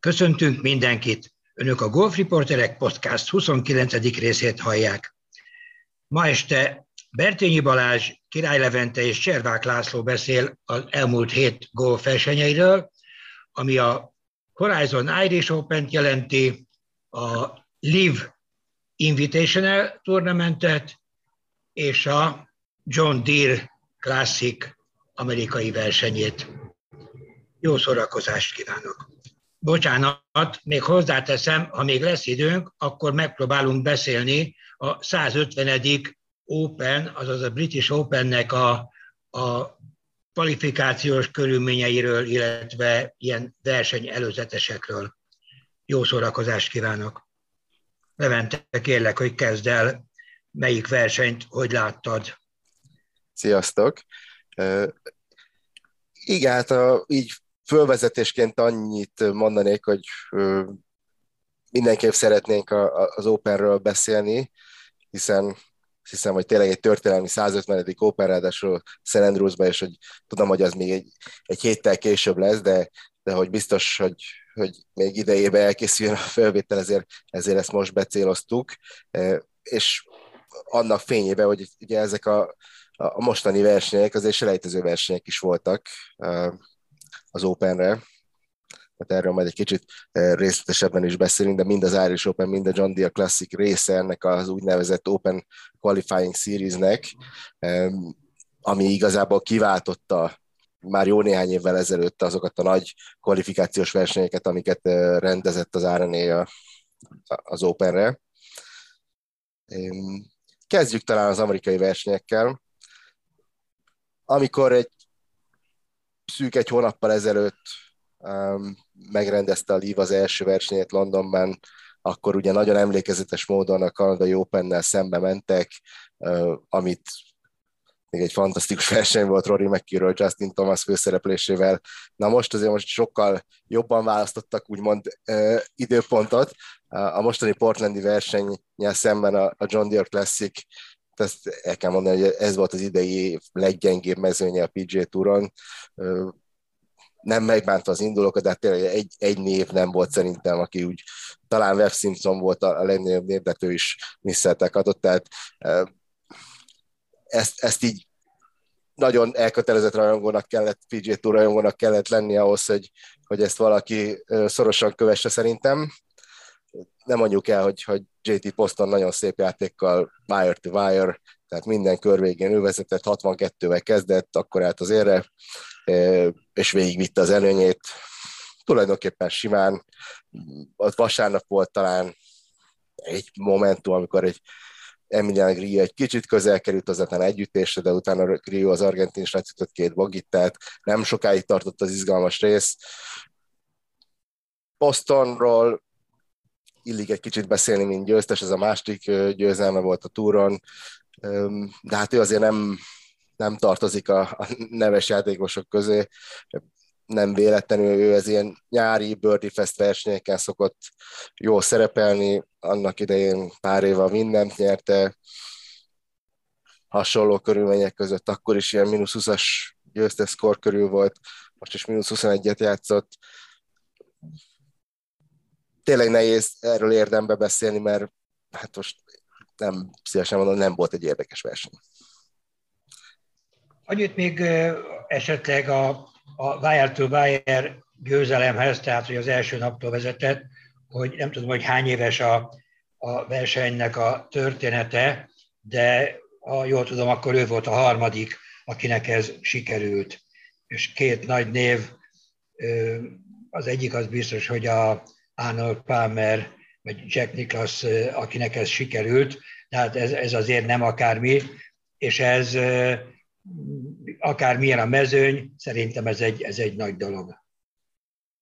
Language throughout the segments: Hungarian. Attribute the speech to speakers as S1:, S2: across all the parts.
S1: Köszöntünk mindenkit! Önök a Golf Reporterek Podcast 29. részét hallják. Ma este Bertényi Balázs, Király Levente és Cservák László beszél az elmúlt hét golf versenyeiről, ami a Horizon Irish open jelenti, a Live Invitational Tournamentet és a John Deere Classic amerikai versenyét. Jó szórakozást kívánok! Bocsánat, még hozzáteszem, ha még lesz időnk, akkor megpróbálunk beszélni a 150. Open, azaz a British Opennek a, a kvalifikációs körülményeiről, illetve ilyen verseny előzetesekről. Jó szórakozást kívánok! Levente, kérlek, hogy kezd el, melyik versenyt, hogy láttad?
S2: Sziasztok! Igen, hát a, így fölvezetésként annyit mondanék, hogy mindenképp szeretnénk az Openről beszélni, hiszen hiszem, hogy tényleg egy történelmi 150. Open, ráadásul St. Andrewsba, és hogy tudom, hogy az még egy, egy héttel később lesz, de, de hogy biztos, hogy, hogy még idejébe elkészüljön a felvétel, ezért, ezért ezt most becéloztuk, és annak fényében, hogy ugye ezek a, a mostani versenyek azért selejtező versenyek is voltak az Openre, tehát erről majd egy kicsit részletesebben is beszélünk, de mind az Irish Open, mind a John Deere Classic része ennek az úgynevezett Open Qualifying Seriesnek, ami igazából kiváltotta már jó néhány évvel ezelőtt azokat a nagy kvalifikációs versenyeket, amiket rendezett az RNA az Openre. Kezdjük talán az amerikai versenyekkel. Amikor egy szűk egy hónappal ezelőtt um, megrendezte a Liv az első versenyét Londonban, akkor ugye nagyon emlékezetes módon a kanadai Open-nel szembe mentek, uh, amit még egy fantasztikus verseny volt Rory McIlroy, Justin Thomas főszereplésével. Na most azért most sokkal jobban választottak úgymond uh, időpontot. A mostani Portlandi versennyel szemben a John Deere Classic ezt el kell mondani, hogy ez volt az idei leggyengébb mezőnye a PGA Touron. Nem megbántva az indulókat, de hát tényleg egy, egy név nem volt szerintem, aki úgy, talán Webb Simpson volt a, a legnagyobb név, de ő is misszeltek adott, tehát ezt, ezt így nagyon elkötelezett rajongónak kellett, PGA Tour rajongónak kellett lenni ahhoz, hogy, hogy ezt valaki szorosan kövesse szerintem nem mondjuk el, hogy, hogy JT Poston nagyon szép játékkal wire to wire, tehát minden kör végén ő vezetett, 62-vel kezdett, akkor állt az érre, és végigvitte az előnyét. Tulajdonképpen simán, ott vasárnap volt talán egy momentum, amikor egy Emiliano Grillo egy kicsit közel került az együtt együttésre, de utána Grillo az argentin is két bagit, tehát nem sokáig tartott az izgalmas rész. Bostonról illik egy kicsit beszélni, mint győztes, ez a másik győzelme volt a túron, de hát ő azért nem, nem tartozik a, a neves játékosok közé, nem véletlenül ő az ilyen nyári Birdie Fest versenyeken szokott jó szerepelni, annak idején pár éve mindent nyerte, hasonló körülmények között, akkor is ilyen mínusz 20-as győztes szkor körül volt, most is mínusz 21-et játszott, tényleg nehéz erről érdembe beszélni, mert hát most nem szívesen mondom, nem volt egy érdekes verseny.
S1: Annyit még esetleg a, a Wire to Wire győzelemhez, tehát hogy az első naptól vezetett, hogy nem tudom, hogy hány éves a, a versenynek a története, de ha jól tudom, akkor ő volt a harmadik, akinek ez sikerült. És két nagy név, az egyik az biztos, hogy a Arnold Palmer, vagy Jack Nicklaus, akinek ez sikerült, tehát ez, ez azért nem akármi, és ez akármilyen a mezőny, szerintem ez egy, ez egy nagy dolog.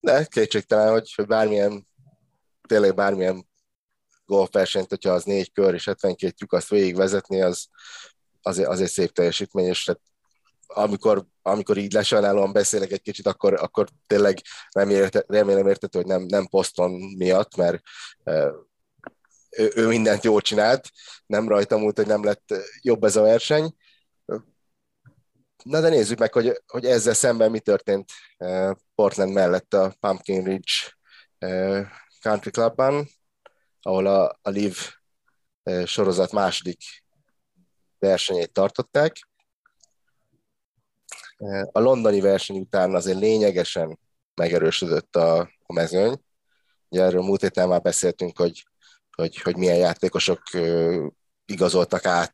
S2: De kétségtelen, hogy bármilyen, tényleg bármilyen golfversenyt, hogyha az négy kör és 72 lyuk azt végigvezetni, az azért, azért szép teljesítmény, és hát amikor, amikor így lesajnálóan beszélek egy kicsit, akkor, akkor tényleg remélem, remélem értető, hogy nem, nem poszton miatt, mert ő, ő mindent jól csinált, nem rajta múlt, hogy nem lett jobb ez a verseny. Na de nézzük meg, hogy, hogy ezzel szemben mi történt Portland mellett a Pumpkin Ridge Country Clubban, ahol a, a Liv sorozat második versenyét tartották. A londoni verseny után azért lényegesen megerősödött a, a mezőny. Ugye erről múlt héten már beszéltünk, hogy, hogy, hogy milyen játékosok igazoltak át,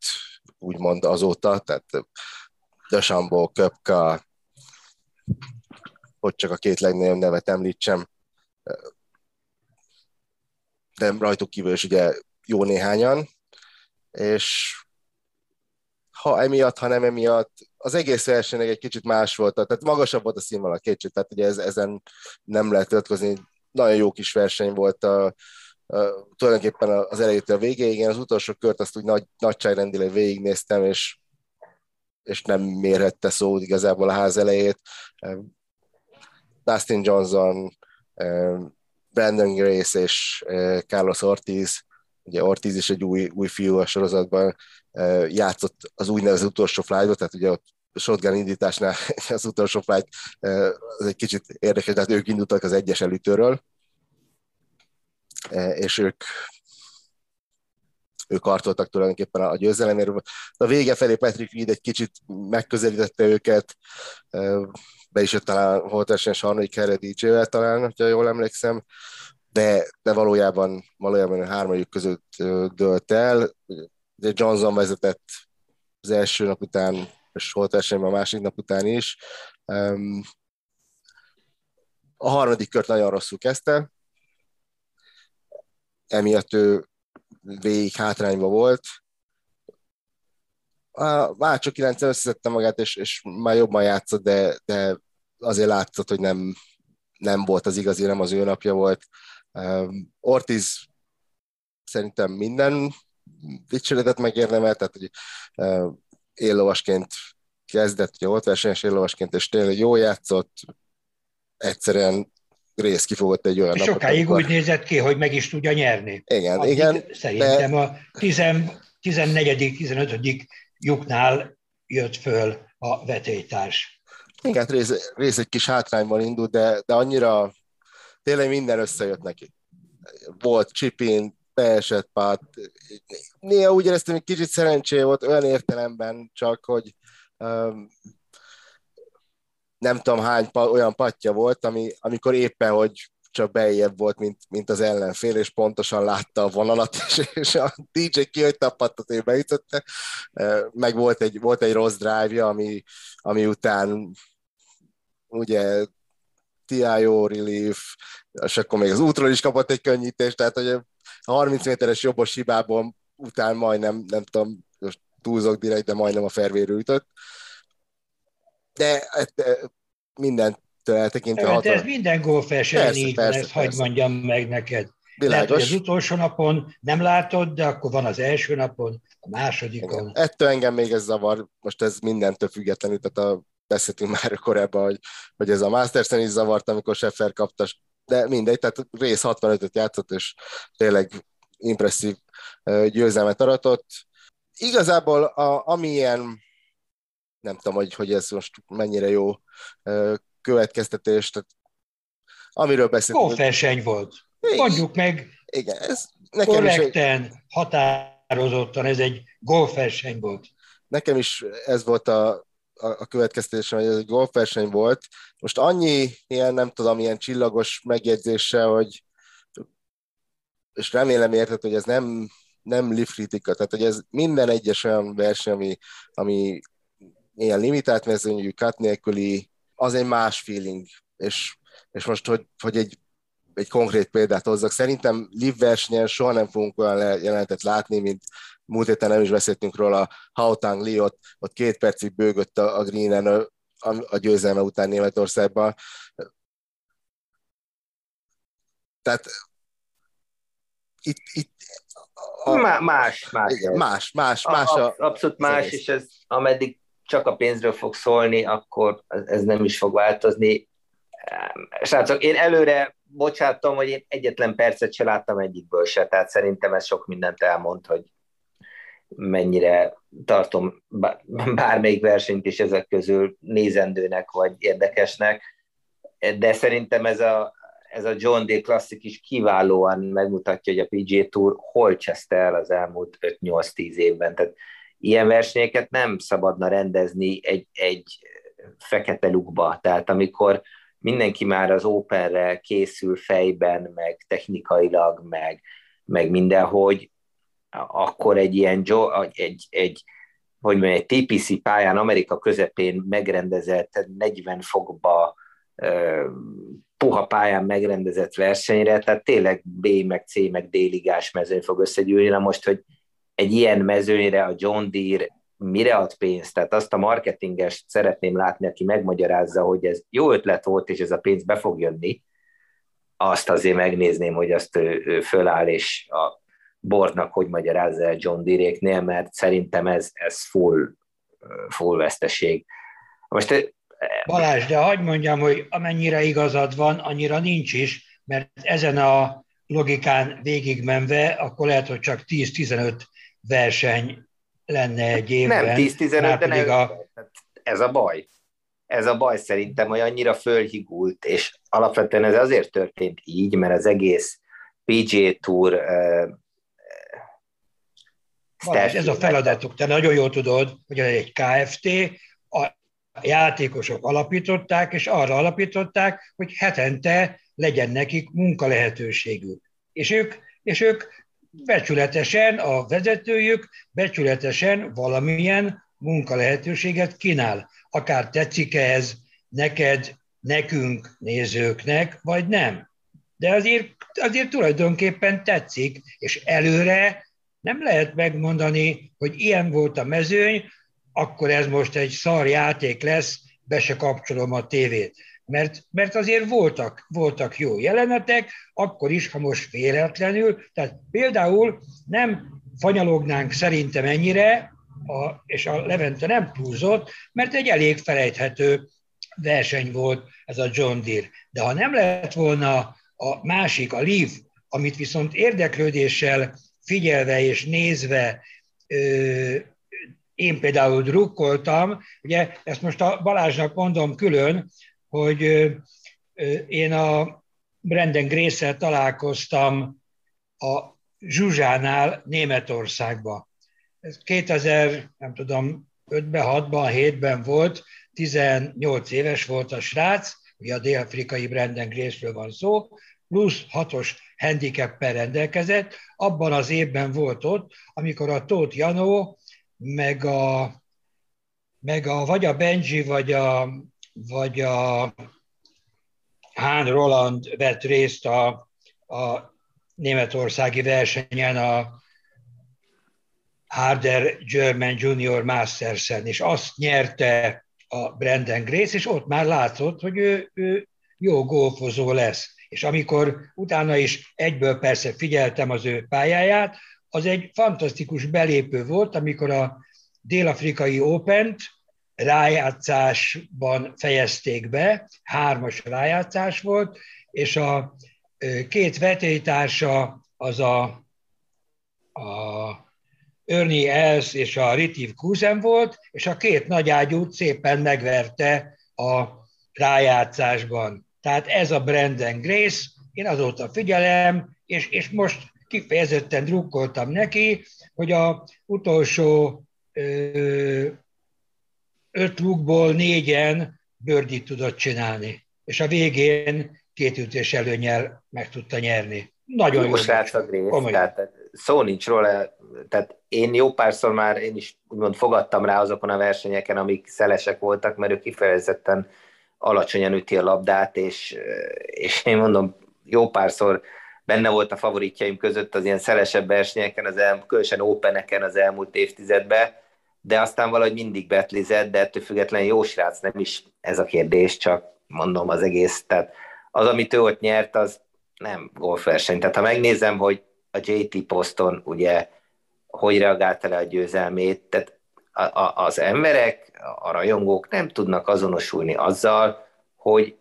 S2: úgymond azóta, tehát Dösambó, Köpka, hogy csak a két legnagyobb nevet említsem, de rajtuk kívül is ugye jó néhányan, és ha emiatt, ha nem emiatt, az egész verseny egy kicsit más volt, tehát magasabb volt a színvonal kicsit, tehát ugye ez, ezen nem lehet ötközni, nagyon jó kis verseny volt a, a, tulajdonképpen az elejétől a végéig, én az utolsó kört azt úgy nagy, nagyságrendileg végignéztem, és, és nem mérhette szó igazából a ház elejét. Dustin Johnson, Brandon Grace és Carlos Ortiz, ugye Ortiz is egy új, új fiú a sorozatban, játszott az úgynevezett utolsó flight tehát ugye ott shotgun indításnál az utolsó flight az egy kicsit érdekes, tehát ők indultak az egyes elütőről, és ők ők harcoltak tulajdonképpen a győzelemért. A vége felé Patrick Reed egy kicsit megközelítette őket, be is jött talán volt esélyes harmadik helyre DJ-vel talán, hogyha jól emlékszem, de, de valójában, valójában a hármajuk között dölt el. De Johnson vezetett az első nap után, és volt esélyem a másik nap után is. A harmadik kört nagyon rosszul kezdte, emiatt ő végig hátrányba volt. A Vácsó 9 összeszedte magát, és, és már jobban játszott, de, de azért látszott, hogy nem, nem volt az igazi, nem az ő napja volt. Ortiz szerintem minden dicséretet megérdemelt, tehát hogy éllovasként kezdett, ugye volt versenyes éllovasként, és tényleg jó játszott, egyszerűen rész kifogott egy olyan
S1: napot. Sokáig amikor... úgy nézett ki, hogy meg is tudja nyerni.
S2: Igen, Addig igen.
S1: Szerintem de... a 14. 15. lyuknál jött föl a vetélytárs.
S2: Igen, rész, rész egy kis hátrányban indult, de, de annyira tényleg minden összejött neki. Volt chipin, beesett pát. Néha úgy éreztem, hogy kicsit szerencsé volt olyan értelemben csak, hogy um, nem tudom hány pa, olyan patja volt, ami, amikor éppen, hogy csak beljebb volt, mint, mint az ellenfél, és pontosan látta a vonalat, és, és a DJ kihagyta a pattat, ő beütötte. Meg volt egy, volt egy rossz drive ami, ami után ugye TIO relief, és akkor még az útról is kapott egy könnyítést, tehát hogy a 30 méteres jobbos hibából után majdnem, nem tudom, most túlzok direkt, de majdnem a fervéről ütött. De mindent eltekintve
S1: hatalmas. ez minden golfversenyen így van, ezt hagyd mondjam meg neked. Világos. Lehet, hogy az utolsó napon nem látod, de akkor van az első napon, a másodikon. Igen.
S2: Ettől engem még ez zavar, most ez mindentől függetlenül, tehát a, beszéltünk már korábban, hogy, hogy ez a Mastersen is zavart, amikor Scheffer kapta, de mindegy, tehát rész 65-öt játszott, és tényleg impresszív győzelmet aratott. Igazából a, amilyen nem tudom, hogy, hogy ez most mennyire jó következtetés, tehát amiről beszéltünk.
S1: Golfverseny volt. Mondjuk meg
S2: igen, ez
S1: nekem korrekten, is, határozottan, ez egy golfverseny volt.
S2: Nekem is ez volt a, a, következtetésem, hogy ez egy golfverseny volt. Most annyi ilyen, nem tudom, ilyen csillagos megjegyzéssel, hogy és remélem érted, hogy ez nem, nem lifritika, tehát hogy ez minden egyes olyan verseny, ami, ami ilyen limitált mezőnyű, cut nélküli, az egy más feeling, és, és most, hogy, hogy egy, egy konkrét példát hozzak, szerintem live versenyen soha nem fogunk olyan jelenetet látni, mint múlt héten nem is beszéltünk róla, Hautang Li ott, ott két percig bőgött a, a Greenen a, a győzelme után Németországban. Tehát itt, itt
S3: a, más, más.
S2: Igen, más, más, más. A,
S3: a, abszolút más, és ez ameddig csak a pénzről fog szólni, akkor ez nem is fog változni. Srácok, én előre bocsátom, hogy én egyetlen percet se láttam egyikből se, tehát szerintem ez sok mindent elmond, hogy mennyire tartom bármelyik versenyt is ezek közül nézendőnek vagy érdekesnek, de szerintem ez a, ez a John Deere klasszik is kiválóan megmutatja, hogy a PGA Tour hol cseszte el az elmúlt 5-8-10 évben. Tehát ilyen versenyeket nem szabadna rendezni egy, egy fekete lukba. Tehát amikor mindenki már az Openre készül fejben, meg technikailag, meg, meg mindenhogy, akkor egy ilyen egy, egy, hogy mondjam, egy TPC pályán Amerika közepén megrendezett 40 fokba puha pályán megrendezett versenyre, tehát tényleg B, meg C, meg D ligás mezőny fog összegyűlni. Na most, hogy egy ilyen mezőnyre a John Deere mire ad pénzt, tehát azt a marketingest szeretném látni, aki megmagyarázza, hogy ez jó ötlet volt, és ez a pénz be fog jönni, azt azért megnézném, hogy azt ő, ő föláll, és a bordnak hogy magyarázza el John Deere-nél, mert szerintem ez, ez full, full veszteség.
S1: Most Balázs, de hagyd mondjam, hogy amennyire igazad van, annyira nincs is, mert ezen a logikán végigmenve, akkor lehet, hogy csak 10-15 verseny lenne egy évben.
S3: Nem 10-15, de nem, a... ez a baj. Ez a baj szerintem, hogy annyira fölhigult, és alapvetően ez azért történt így, mert az egész PGA Tour uh,
S1: ez a feladatuk. Te nagyon jól tudod, hogy egy KFT, a játékosok alapították, és arra alapították, hogy hetente legyen nekik munkalehetőségük. És ők, és ők becsületesen, a vezetőjük becsületesen valamilyen munkalehetőséget kínál. Akár tetszik ez neked, nekünk, nézőknek, vagy nem. De azért, azért tulajdonképpen tetszik, és előre nem lehet megmondani, hogy ilyen volt a mezőny, akkor ez most egy szar játék lesz, be se kapcsolom a tévét. Mert, mert azért voltak, voltak jó jelenetek, akkor is, ha most véletlenül. Tehát például nem fanyalognánk szerintem ennyire, a, és a Levente nem túlzott, mert egy elég felejthető verseny volt ez a John Deere. De ha nem lett volna a másik, a Leaf, amit viszont érdeklődéssel figyelve és nézve ö, én például drukkoltam, ugye ezt most a Balázsnak mondom külön, hogy én a Brandon grace találkoztam a Zsuzsánál Németországba. Ez 2000, nem tudom, 5-ben, 6-ban, 7-ben volt, 18 éves volt a srác, ugye a dél-afrikai Brandon Grace-ről van szó, plusz hatos handicappel rendelkezett, abban az évben volt ott, amikor a Tóth Janó, meg a, meg a vagy a Benji, vagy a vagy a Hán Roland vett részt a, a németországi versenyen a Harder German Junior Masters-en, és azt nyerte a Brandon Grace, és ott már látszott, hogy ő, ő jó golfozó lesz. És amikor utána is egyből persze figyeltem az ő pályáját, az egy fantasztikus belépő volt, amikor a dél-afrikai Open-t rájátszásban fejezték be, hármas rájátszás volt, és a két vetélytársa az a, a Ernie Els és a Ritiv Kuzen volt, és a két nagyágyút szépen megverte a rájátszásban. Tehát ez a Brandon Grace, én azóta figyelem, és, és most kifejezetten drukkoltam neki, hogy a utolsó ö, öt lukból négyen bőrdit tudott csinálni, és a végén két ütés előnyel meg tudta nyerni. Nagyon jó.
S3: Srác a tehát szó nincs róla, tehát én jó párszor már én is úgymond fogadtam rá azokon a versenyeken, amik szelesek voltak, mert ő kifejezetten alacsonyan üti a labdát, és, és én mondom, jó párszor benne volt a favoritjaim között az ilyen szelesebb versenyeken, az el, különösen openeken az elmúlt évtizedben, de aztán valahogy mindig betlizett, de ettől függetlenül jó srác, nem is ez a kérdés, csak mondom az egész, tehát az, amit ő ott nyert, az nem golfverseny. Tehát ha megnézem, hogy a JT poszton ugye hogy reagált le a győzelmét, tehát a, a, az emberek, a rajongók nem tudnak azonosulni azzal, hogy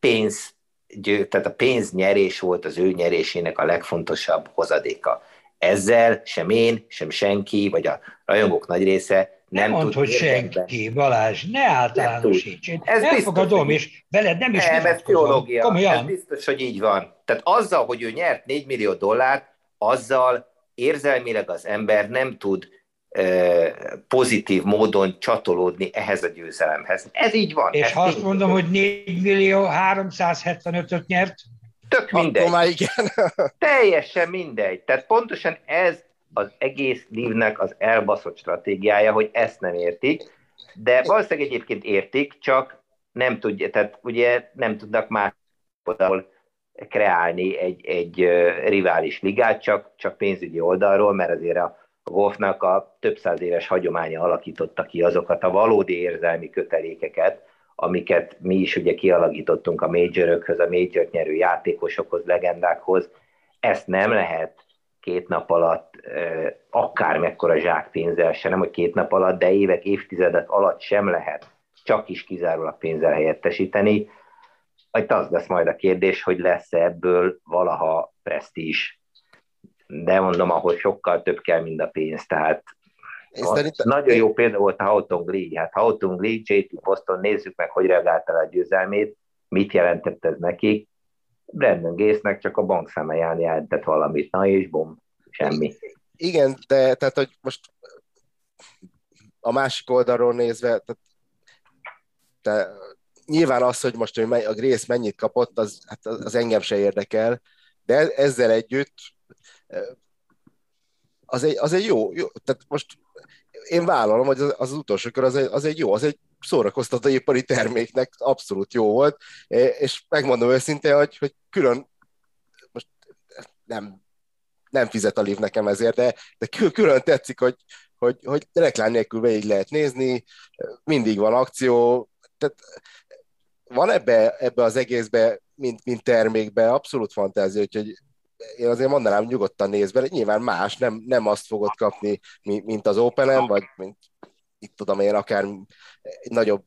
S3: pénz, tehát a pénznyerés volt az ő nyerésének a legfontosabb hozadéka. Ezzel sem én, sem senki, vagy a rajongók nagy része
S1: nem, nem mond, hogy senki, Balázs, ne általánosíts. Én ez elfogadom, biztos, és veled nem is
S3: nem, ez teológia. Komolyan. Ez biztos, hogy így van. Tehát azzal, hogy ő nyert 4 millió dollárt, azzal érzelmileg az ember nem tud pozitív módon csatolódni ehhez a győzelemhez. Ez így van.
S1: És ha azt mondom, hogy 4 millió 375-öt nyert?
S3: Tök mindegy. Akkor már igen. Teljesen mindegy. Tehát pontosan ez az egész lívnek az elbaszott stratégiája, hogy ezt nem értik, de valószínűleg egyébként értik, csak nem tudja, tehát ugye nem tudnak már oldalról kreálni egy, egy rivális ligát, csak, csak pénzügyi oldalról, mert azért a golfnak a több száz éves hagyománya alakította ki azokat a valódi érzelmi kötelékeket, amiket mi is ugye kialakítottunk a majorökhöz, a major nyerő játékosokhoz, legendákhoz. Ezt nem lehet két nap alatt akár mekkora zsákpénzzel se, nem hogy két nap alatt, de évek, évtizedek alatt sem lehet csak is kizárólag pénzzel helyettesíteni. Majd az lesz majd a kérdés, hogy lesz ebből valaha presztízs. De mondom, ahol sokkal több kell, mint a pénz, tehát szerintem... Nagyon jó példa volt a Houghton Glee. Hát Houghton Glee, JT Poston, nézzük meg, hogy reagálta a győzelmét, mit jelentett ez nekik. Brandon Gates-nek csak a bankszámláján jelentett valamit, na és bom, semmi.
S2: Igen, de tehát, hogy most a másik oldalról nézve, tehát, de nyilván az, hogy most hogy a Grace mennyit kapott, az, hát az engem se érdekel, de ezzel együtt az egy, az egy jó, jó, tehát most én vállalom, hogy az, az utolsó kör az egy, az egy jó, az egy szórakoztatóipari terméknek abszolút jó volt, és megmondom őszintén, hogy, hogy külön most nem, nem fizet a liv nekem ezért, de, de külön tetszik, hogy, hogy, hogy reklám nélkül végig lehet nézni, mindig van akció, tehát van ebbe, ebbe az egészbe, mint, mint termékbe abszolút fantázia, úgyhogy én azért mondanám, nyugodtan nézd be, nyilván más, nem, nem azt fogod kapni, mint az open vagy mint itt tudom én, akár egy nagyobb,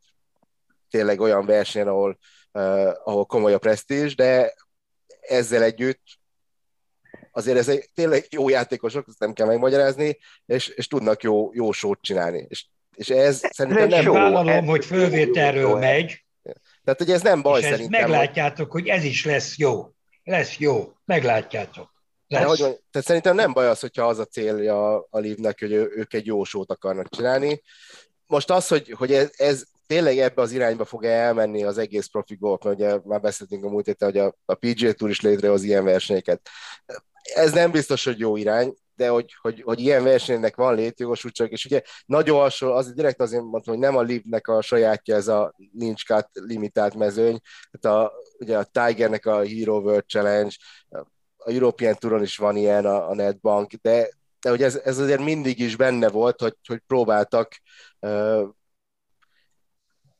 S2: tényleg olyan versenyen, ahol, uh, ahol komoly a presztízs, de ezzel együtt azért ez egy tényleg jó játékosok, ezt nem kell megmagyarázni, és, és tudnak jó, jó sót csinálni. És, és ez szerintem nem...
S1: Vállalom, hogy fölvételről megy,
S2: tehát, hogy ez nem baj
S1: és
S2: szerintem.
S1: meglátjátok, hogy ez is lesz jó. Lesz jó. Meglátjátok.
S2: Lesz. hogy tehát szerintem nem baj az, hogyha az a célja a Livnek, hogy ők egy jó sót akarnak csinálni. Most az, hogy, hogy ez, ez tényleg ebbe az irányba fog elmenni az egész profi golf, mert ugye már beszéltünk a múlt héten, hogy a, a PGA Tour is létrehoz ilyen versenyeket. Ez nem biztos, hogy jó irány, de hogy, hogy, hogy ilyen versenynek van létjogosultság, és ugye nagyon hasonló, az direkt azért mondtam, hogy nem a Livnek a sajátja ez a nincs cut limitált mezőny, tehát a, ugye a Tigernek a Hero World Challenge, a European Touron is van ilyen a, a Netbank, de, de hogy ez, ez azért mindig is benne volt, hogy, hogy próbáltak uh,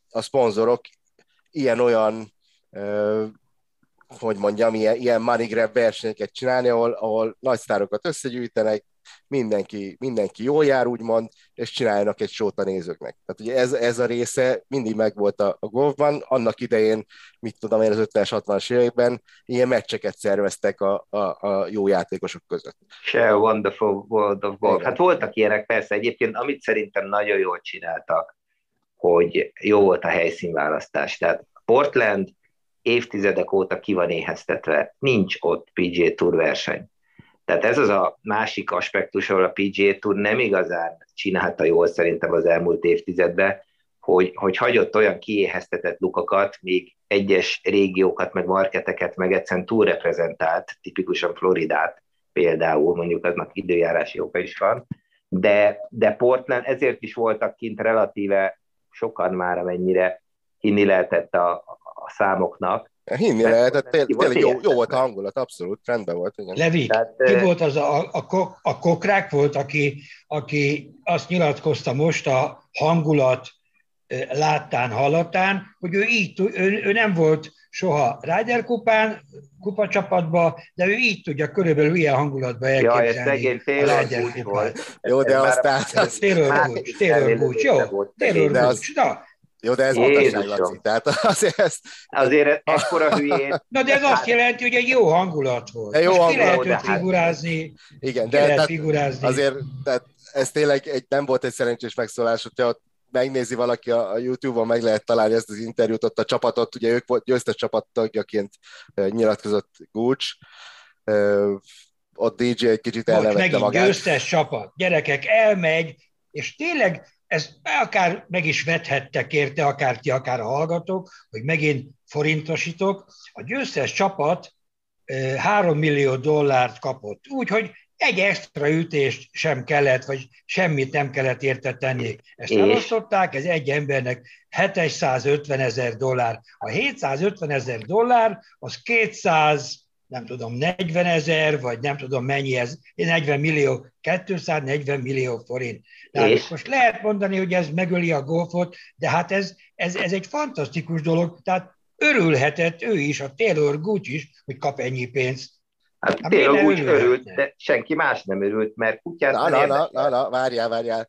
S2: a szponzorok ilyen-olyan uh, hogy mondjam, ilyen, ilyen money grab versenyeket csinálni, ahol, ahol nagy sztárokat összegyűjtenek, mindenki, mindenki jól jár, úgymond, és csináljanak egy sót a nézőknek. Tehát ugye ez, ez a része mindig megvolt a, a golfban, annak idején, mit tudom én, az 50-es, 60-as években ilyen meccseket szerveztek a, a, a jó játékosok között.
S3: Se a Wonderful World of Golf. Hát voltak ilyenek persze, egyébként, amit szerintem nagyon jól csináltak, hogy jó volt a helyszínválasztás. Tehát Portland évtizedek óta ki van éheztetve, nincs ott PGA Tour verseny. Tehát ez az a másik aspektus, ahol a PGA Tour nem igazán csinálta jól szerintem az elmúlt évtizedben, hogy, hogy hagyott olyan kiéheztetett lukakat, még egyes régiókat, meg marketeket, meg egyszerűen túlreprezentált, tipikusan Floridát például, mondjuk aznak időjárási oka is van, de, de Portland ezért is voltak kint relatíve sokan már, amennyire hinni lehetett a, a számoknak.
S2: Hinni lehetett, tényleg jó, jó volt a hangulat, abszolút, rendben volt.
S1: Igen. Levi, Tehát, ki volt az a, a, a kokrák volt, aki, aki azt nyilatkozta most a hangulat láttán, hallatán, hogy ő így, ő, ő nem volt soha Ryder kupán, kupacsapatba, de ő így tudja körülbelül ilyen hangulatba elképzelni ja, a Ryder kupát.
S2: Jó, de aztán...
S1: Taylor Gooch, Taylor Gooch, jó, Taylor Gooch, na,
S2: jó, de ez mutaság, Laci. Tehát azért ezt...
S3: Azért ekkora hülyén...
S1: Na, de ez azt jelenti, hogy egy jó hangulat volt. De jó Most hangulat, ki lehet őt hát- figurázni.
S2: Igen, de tehát
S1: figurázni.
S2: azért tehát ez tényleg egy, nem volt egy szerencsés megszólás, hogyha ott megnézi valaki a, a YouTube-on, meg lehet találni ezt az interjút, ott a csapatot, ugye ők volt győztes csapat tagjaként nyilatkozott Gúcs, ott DJ egy kicsit elnevette magát.
S1: győztes csapat, gyerekek, elmegy, és tényleg ez akár meg is vethettek érte, akár ti, akár a hallgatók, hogy megint forintosítok. A győztes csapat 3 millió dollárt kapott, úgyhogy egy extra ütést sem kellett, vagy semmit nem kellett érte tenni. Ezt elosztották, ez egy embernek 750 ezer dollár. A 750 ezer dollár az 200 nem tudom, 40 ezer, vagy nem tudom mennyi ez, 40 millió, 240 millió forint. Tehát most lehet mondani, hogy ez megöli a golfot, de hát ez, ez, ez egy fantasztikus dolog, tehát örülhetett ő is, a Taylor Gooch is, hogy kap ennyi pénzt.
S3: Hát, hát Taylor Gooch örült, de senki más nem örült, mert kutyát
S2: na, na, na, na, na, várjál, várjál.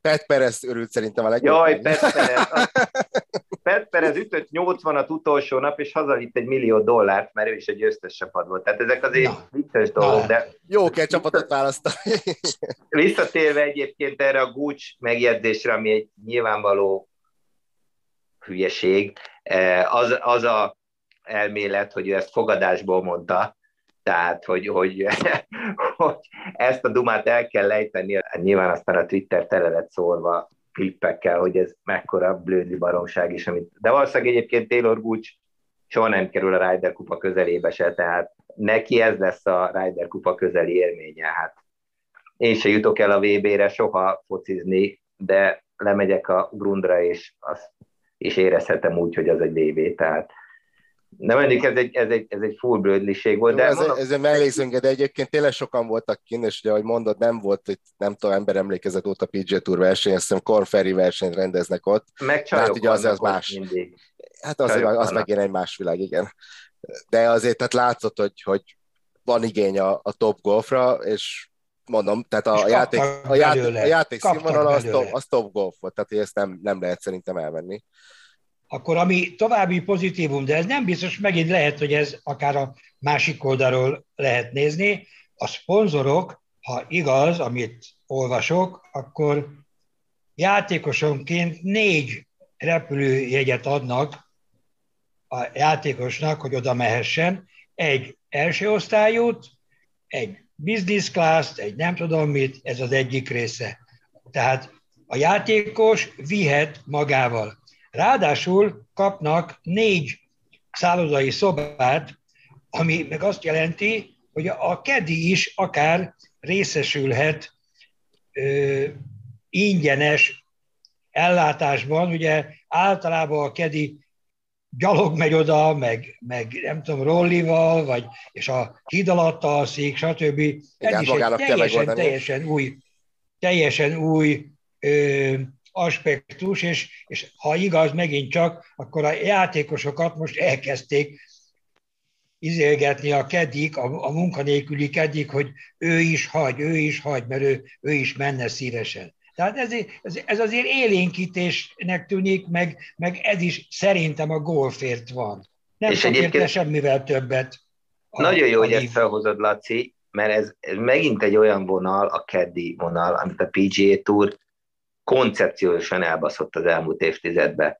S2: Pet Perez örült szerintem a legjobb.
S3: Jaj, Pet Perez. Pet Perez ütött 80-at utolsó nap, és hazavitt egy millió dollárt, mert ő is egy győztes csapat volt. Tehát ezek azért Na. vicces dolgok, de...
S2: Jó kell csapatot választani.
S3: Visszatérve egyébként erre a Gucs megjegyzésre, ami egy nyilvánvaló hülyeség, eh, az, az a elmélet, hogy ő ezt fogadásból mondta, tehát hogy, hogy, hogy ezt a dumát el kell lejteni, hát nyilván aztán a Twitter tele lett szólva klippekkel, hogy ez mekkora blödli baromság is, amit... de valószínűleg egyébként Taylor Gooch soha nem kerül a Ryder kupa közelébe se, tehát neki ez lesz a Ryder kupa közeli élménye. Hát én se jutok el a VB-re soha focizni, de lemegyek a grundra, és, az, és érezhetem úgy, hogy az egy VB, tehát nem mondjuk ez egy, ez egy, ez egy full blödliség volt. De
S2: ez, mondom, ez egy mellékszönge, de egyébként tényleg sokan voltak kint, és ugye, ahogy mondod, nem volt itt, nem tudom, ember emlékezett ott a PG Tour verseny, azt hiszem Corn versenyt rendeznek ott.
S3: Meg hát ugye az, az más. Mindig.
S2: Hát az, az megint egy más világ, igen. De azért tehát látszott, hogy, hogy van igény a, a top golfra, és mondom, tehát a és játék, a játék, a játék színvonal az top, az top golf volt, tehát ezt nem, nem lehet szerintem elvenni
S1: akkor ami további pozitívum, de ez nem biztos, megint lehet, hogy ez akár a másik oldalról lehet nézni, a szponzorok, ha igaz, amit olvasok, akkor játékosonként négy repülőjegyet adnak a játékosnak, hogy oda mehessen, egy első osztályút, egy business class egy nem tudom mit, ez az egyik része. Tehát a játékos vihet magával Ráadásul kapnak négy szállodai szobát, ami meg azt jelenti, hogy a kedi is akár részesülhet ö, ingyenes ellátásban. Ugye általában a kedi gyalog megy oda, meg, meg nem tudom, rollival, vagy, és a híd alatt alszik, stb. Ez is egy teljesen, teljesen új, teljesen új ö, aspektus, és, és ha igaz megint csak, akkor a játékosokat most elkezdték izélgetni a kedik, a, a munkanélküli kedik, hogy ő is hagy, ő is hagy, mert ő, ő is menne szívesen. Tehát ez, ez, ez azért élénkítésnek tűnik, meg, meg ez is szerintem a golfért van. Nem és egyébként semmivel többet.
S3: A, nagyon jó, hogy ezt felhozod, Laci, mert ez, ez megint egy olyan vonal, a keddi vonal, amit a PGA Tour koncepciósan elbaszott az elmúlt évtizedben,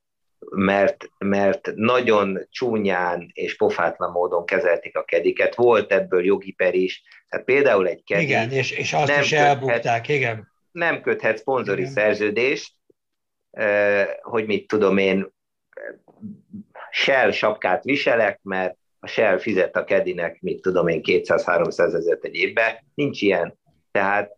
S3: mert, mert nagyon csúnyán és pofátlan módon kezelték a kediket. Volt ebből jogi per is. Tehát például egy kedi...
S1: Igen, és, és azt nem is elbukták, igen.
S3: Nem köthet szponzori igen. szerződést, hogy mit tudom én, Shell sapkát viselek, mert a Shell fizet a kedinek, mit tudom én, 200-300 ezeret egy évbe. Nincs ilyen. Tehát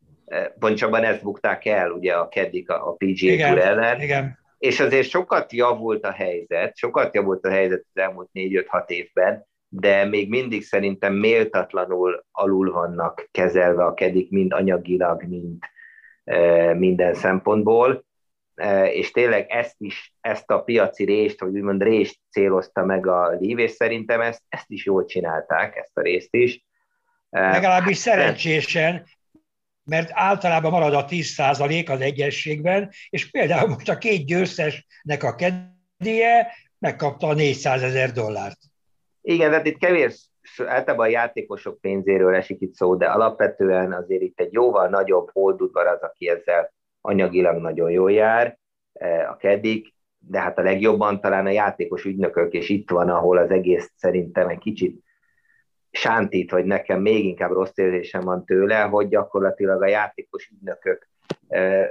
S3: pontosabban ezt bukták el ugye a keddik a, a PGA igen, Tour ellen,
S1: igen.
S3: és azért sokat javult a helyzet, sokat javult a helyzet az elmúlt 4-5-6 évben, de még mindig szerintem méltatlanul alul vannak kezelve a kedik, mind anyagilag, mind e, minden szempontból, e, és tényleg ezt is, ezt a piaci részt, vagy úgymond részt célozta meg a Lív, és szerintem ezt, ezt is jól csinálták, ezt a részt is.
S1: Legalábbis szerencsésen, mert általában marad a 10% az egyességben, és például most a két győztesnek a kedéje megkapta a 400 ezer dollárt.
S3: Igen, tehát itt kevés általában a játékosok pénzéről esik itt szó, de alapvetően azért itt egy jóval nagyobb holdudvar az, aki ezzel anyagilag nagyon jól jár, a kedik, de hát a legjobban talán a játékos ügynökök, és itt van, ahol az egész szerintem egy kicsit sántít, hogy nekem még inkább rossz érzésem van tőle, hogy gyakorlatilag a játékos ügynökök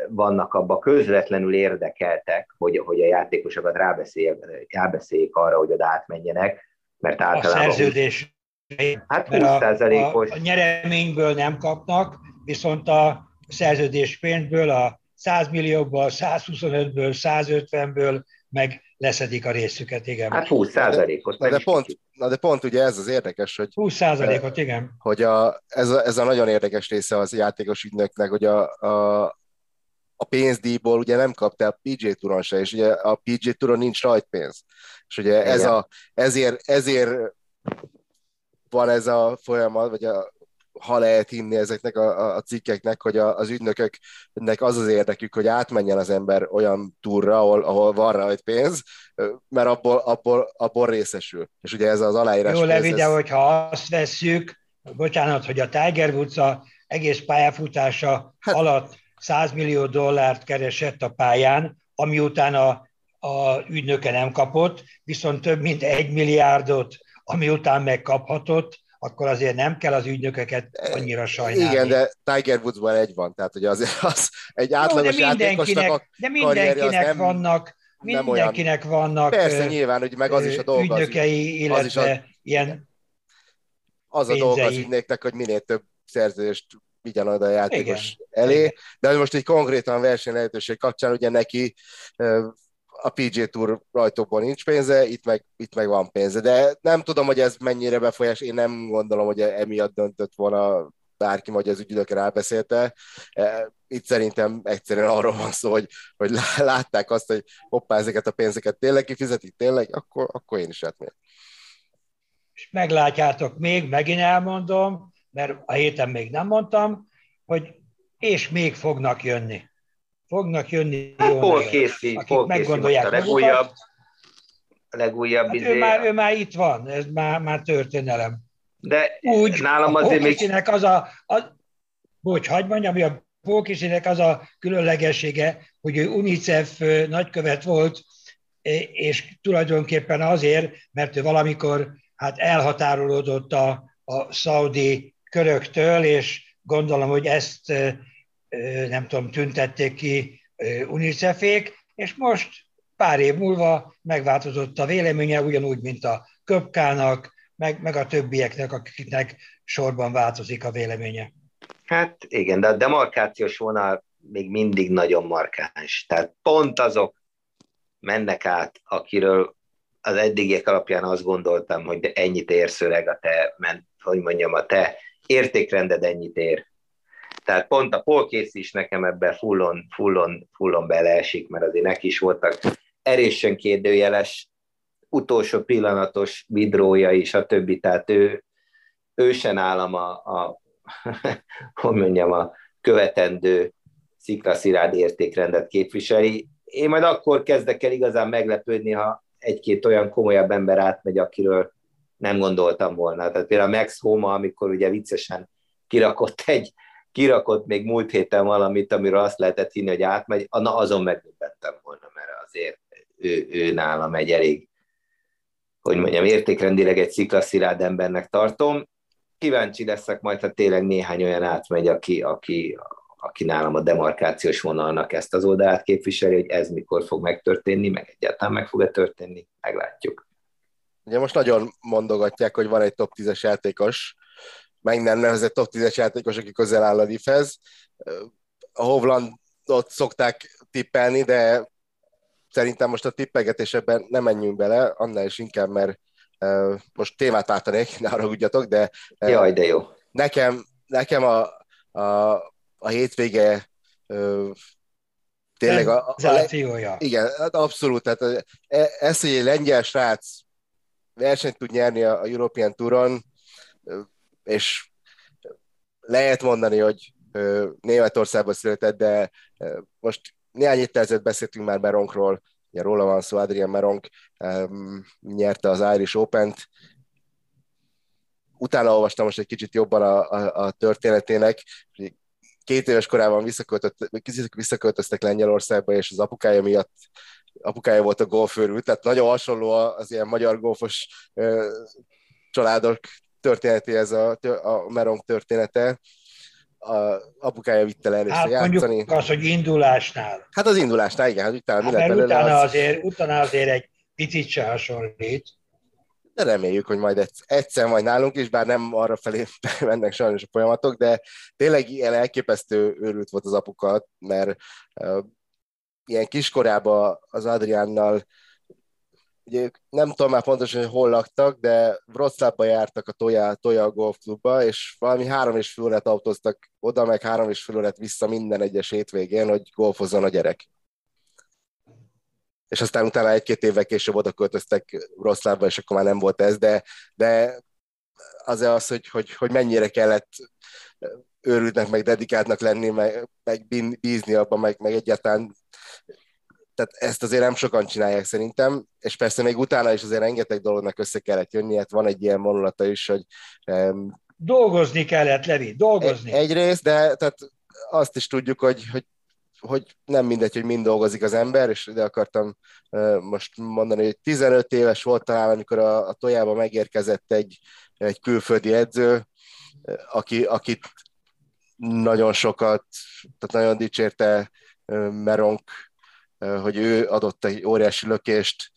S3: vannak abba közvetlenül érdekeltek, hogy, hogy a játékosokat rábeszéljék, rábeszéljék arra, hogy oda átmenjenek, mert általában...
S1: A szerződés
S3: hát 20%-os.
S1: A, a, a nyereményből nem kapnak, viszont a szerződés pénzből, a 100 millióból, 125-ből, 150-ből meg leszedik a részüket, igen.
S3: Hát 20 százalékot.
S2: Na, de pont, na de pont ugye ez az érdekes, hogy...
S1: 20 százalékot, igen.
S2: Hogy a, ez, a, ez a nagyon érdekes része az játékos ügynöknek, hogy a, a, a pénzdíjból ugye nem kapta a PJ Touron se, és ugye a PJ Touron nincs rajtpénz. És ugye ez a, ezért, ezért van ez a folyamat, vagy a, ha lehet hinni ezeknek a, a cikkeknek, hogy a, az ügynököknek az az érdekük, hogy átmenjen az ember olyan túra, ahol, ahol van rajta pénz, mert abból, abból, abból részesül. És ugye ez az aláírás...
S1: Jó, Levi, de hogyha azt vesszük, bocsánat, hogy a Tiger Woods a egész pályafutása hát, alatt 100 millió dollárt keresett a pályán, ami után a, a ügynöke nem kapott, viszont több mint egy milliárdot, ami után megkaphatott, akkor azért nem kell az ügynököket annyira sajnálni.
S2: Igen, de Tiger Woodsban egy van, tehát hogy azért az egy átlagos Jó, de játékosnak a
S1: De mindenkinek
S2: nem,
S1: vannak, mindenkinek nem vannak
S2: Persze, nyilván, hogy meg az is a dolga.
S1: Ügynökei, illetve az is a, ilyen
S2: Az a dolga az ügynöknek, hogy minél több szerződést vigyen oda a játékos Igen. elé, de most egy konkrétan verseny lehetőség kapcsán ugye neki a PG Tour rajtókból nincs pénze, itt meg, itt meg van pénze, de nem tudom, hogy ez mennyire befolyás, én nem gondolom, hogy emiatt döntött volna bárki, vagy az ügyülők rábeszélte. E, itt szerintem egyszerűen arról van szó, hogy, hogy látták azt, hogy hoppá, ezeket a pénzeket tényleg kifizetik, tényleg, akkor, akkor én is átmérem.
S1: És meglátjátok még, megint elmondom, mert a héten még nem mondtam, hogy és még fognak jönni fognak jönni
S3: hát, jó hol készít, akik hol meggondolják a legújabb, a legújabb hát
S1: izé... ő, már, ő már itt van, ez már, már történelem.
S3: De Úgy, nálam azért még...
S1: az a, a, bocs, hagyd mondjam, hogy a Pókisinek az a különlegessége, hogy ő UNICEF nagykövet volt, és tulajdonképpen azért, mert ő valamikor hát elhatárolódott a, a szaudi köröktől, és gondolom, hogy ezt nem tudom, tüntették ki UNICEF-ék, és most pár év múlva megváltozott a véleménye, ugyanúgy, mint a Köpkának, meg, meg a többieknek, akiknek sorban változik a véleménye.
S3: Hát igen, de a demarkációs vonal még mindig nagyon markáns. Tehát pont azok mennek át, akiről az eddigiek alapján azt gondoltam, hogy ennyit érsz öreg a te, ment, hogy mondjam, a te értékrended ennyit ér. Tehát pont a polkész is nekem ebbe fullon, fullon, fullon beleesik, mert azért neki is voltak erősen kérdőjeles, utolsó pillanatos vidrója is, a többi, tehát ő, ő sem állam a, a hogy mondjam, a követendő sziklaszirád értékrendet képviseli. Én majd akkor kezdek el igazán meglepődni, ha egy-két olyan komolyabb ember átmegy, akiről nem gondoltam volna. Tehát például Max Homa, amikor ugye viccesen kirakott egy kirakott még múlt héten valamit, amiről azt lehetett hinni, hogy átmegy, na azon megdöbbentem volna, mert azért ő, ő nálam egy elég, hogy mondjam, értékrendileg egy sziklaszirád embernek tartom. Kíváncsi leszek majd, ha tényleg néhány olyan átmegy, aki, aki, aki nálam a demarkációs vonalnak ezt az oldalát képviseli, hogy ez mikor fog megtörténni, meg egyáltalán meg fog-e történni, meglátjuk.
S2: Ugye most nagyon mondogatják, hogy van egy top 10-es játékos, meg nem nevezett top 10-es játékos, aki közel áll a Diffez. A Hovlandot szokták tippelni, de szerintem most a tippegetésben nem menjünk bele, annál is inkább, mert uh, most témát váltanék, ne haragudjatok, de,
S3: uh, Jaj, de jó.
S2: Nekem, nekem a, a, a hétvége uh, tényleg a, a, a igen, hát abszolút, tehát ez, hogy egy lengyel srác versenyt tud nyerni a, a European Touron, és lehet mondani, hogy Németországban született, de most néhány héttel ezelőtt beszéltünk már Meronkról, ugye róla van szó, Adrian Meronk nyerte az Irish Open-t. utána olvastam most egy kicsit jobban a, a, a történetének, két éves korában visszaköltöztek Lengyelországba, és az apukája miatt apukája volt a golfőrült, tehát nagyon hasonló az ilyen magyar golfos családok történetéhez a, a Merong története. A apukája vitte le először hát, játszani.
S1: Az, hogy indulásnál.
S2: Hát az indulásnál, igen, hát utána
S1: hát, mi lett belőle, utána, az... azért, utána azért egy picit se hasonlít.
S2: De reméljük, hogy majd egyszer majd nálunk is, bár nem arra felé mennek sajnos a folyamatok, de tényleg ilyen elképesztő őrült volt az apukat, mert uh, ilyen kiskorában az Adriánnal ugye nem tudom már pontosan, hogy hol laktak, de Wroclawba jártak a Toya, Toya Golf Clubba, és valami három és fél órát autóztak oda, meg három és fél órát vissza minden egyes hétvégén, hogy golfozzon a gyerek. És aztán utána egy-két évvel később oda költöztek Wroclawba, és akkor már nem volt ez, de, de az az, hogy, hogy, hogy mennyire kellett őrültnek, meg dedikáltnak lenni, meg, meg bízni abban, meg, meg egyáltalán tehát ezt azért nem sokan csinálják szerintem, és persze még utána is azért rengeteg dolognak össze kellett jönni, hát van egy ilyen vonulata is, hogy... Um,
S1: dolgozni kellett, Levi, dolgozni.
S2: Egy, egyrészt, de tehát azt is tudjuk, hogy, hogy hogy nem mindegy, hogy mind dolgozik az ember, és ide akartam uh, most mondani, hogy 15 éves volt talán, amikor a, a tojába megérkezett egy, egy külföldi edző, aki, akit nagyon sokat, tehát nagyon dicsérte Meronk hogy ő adott egy óriási lökést,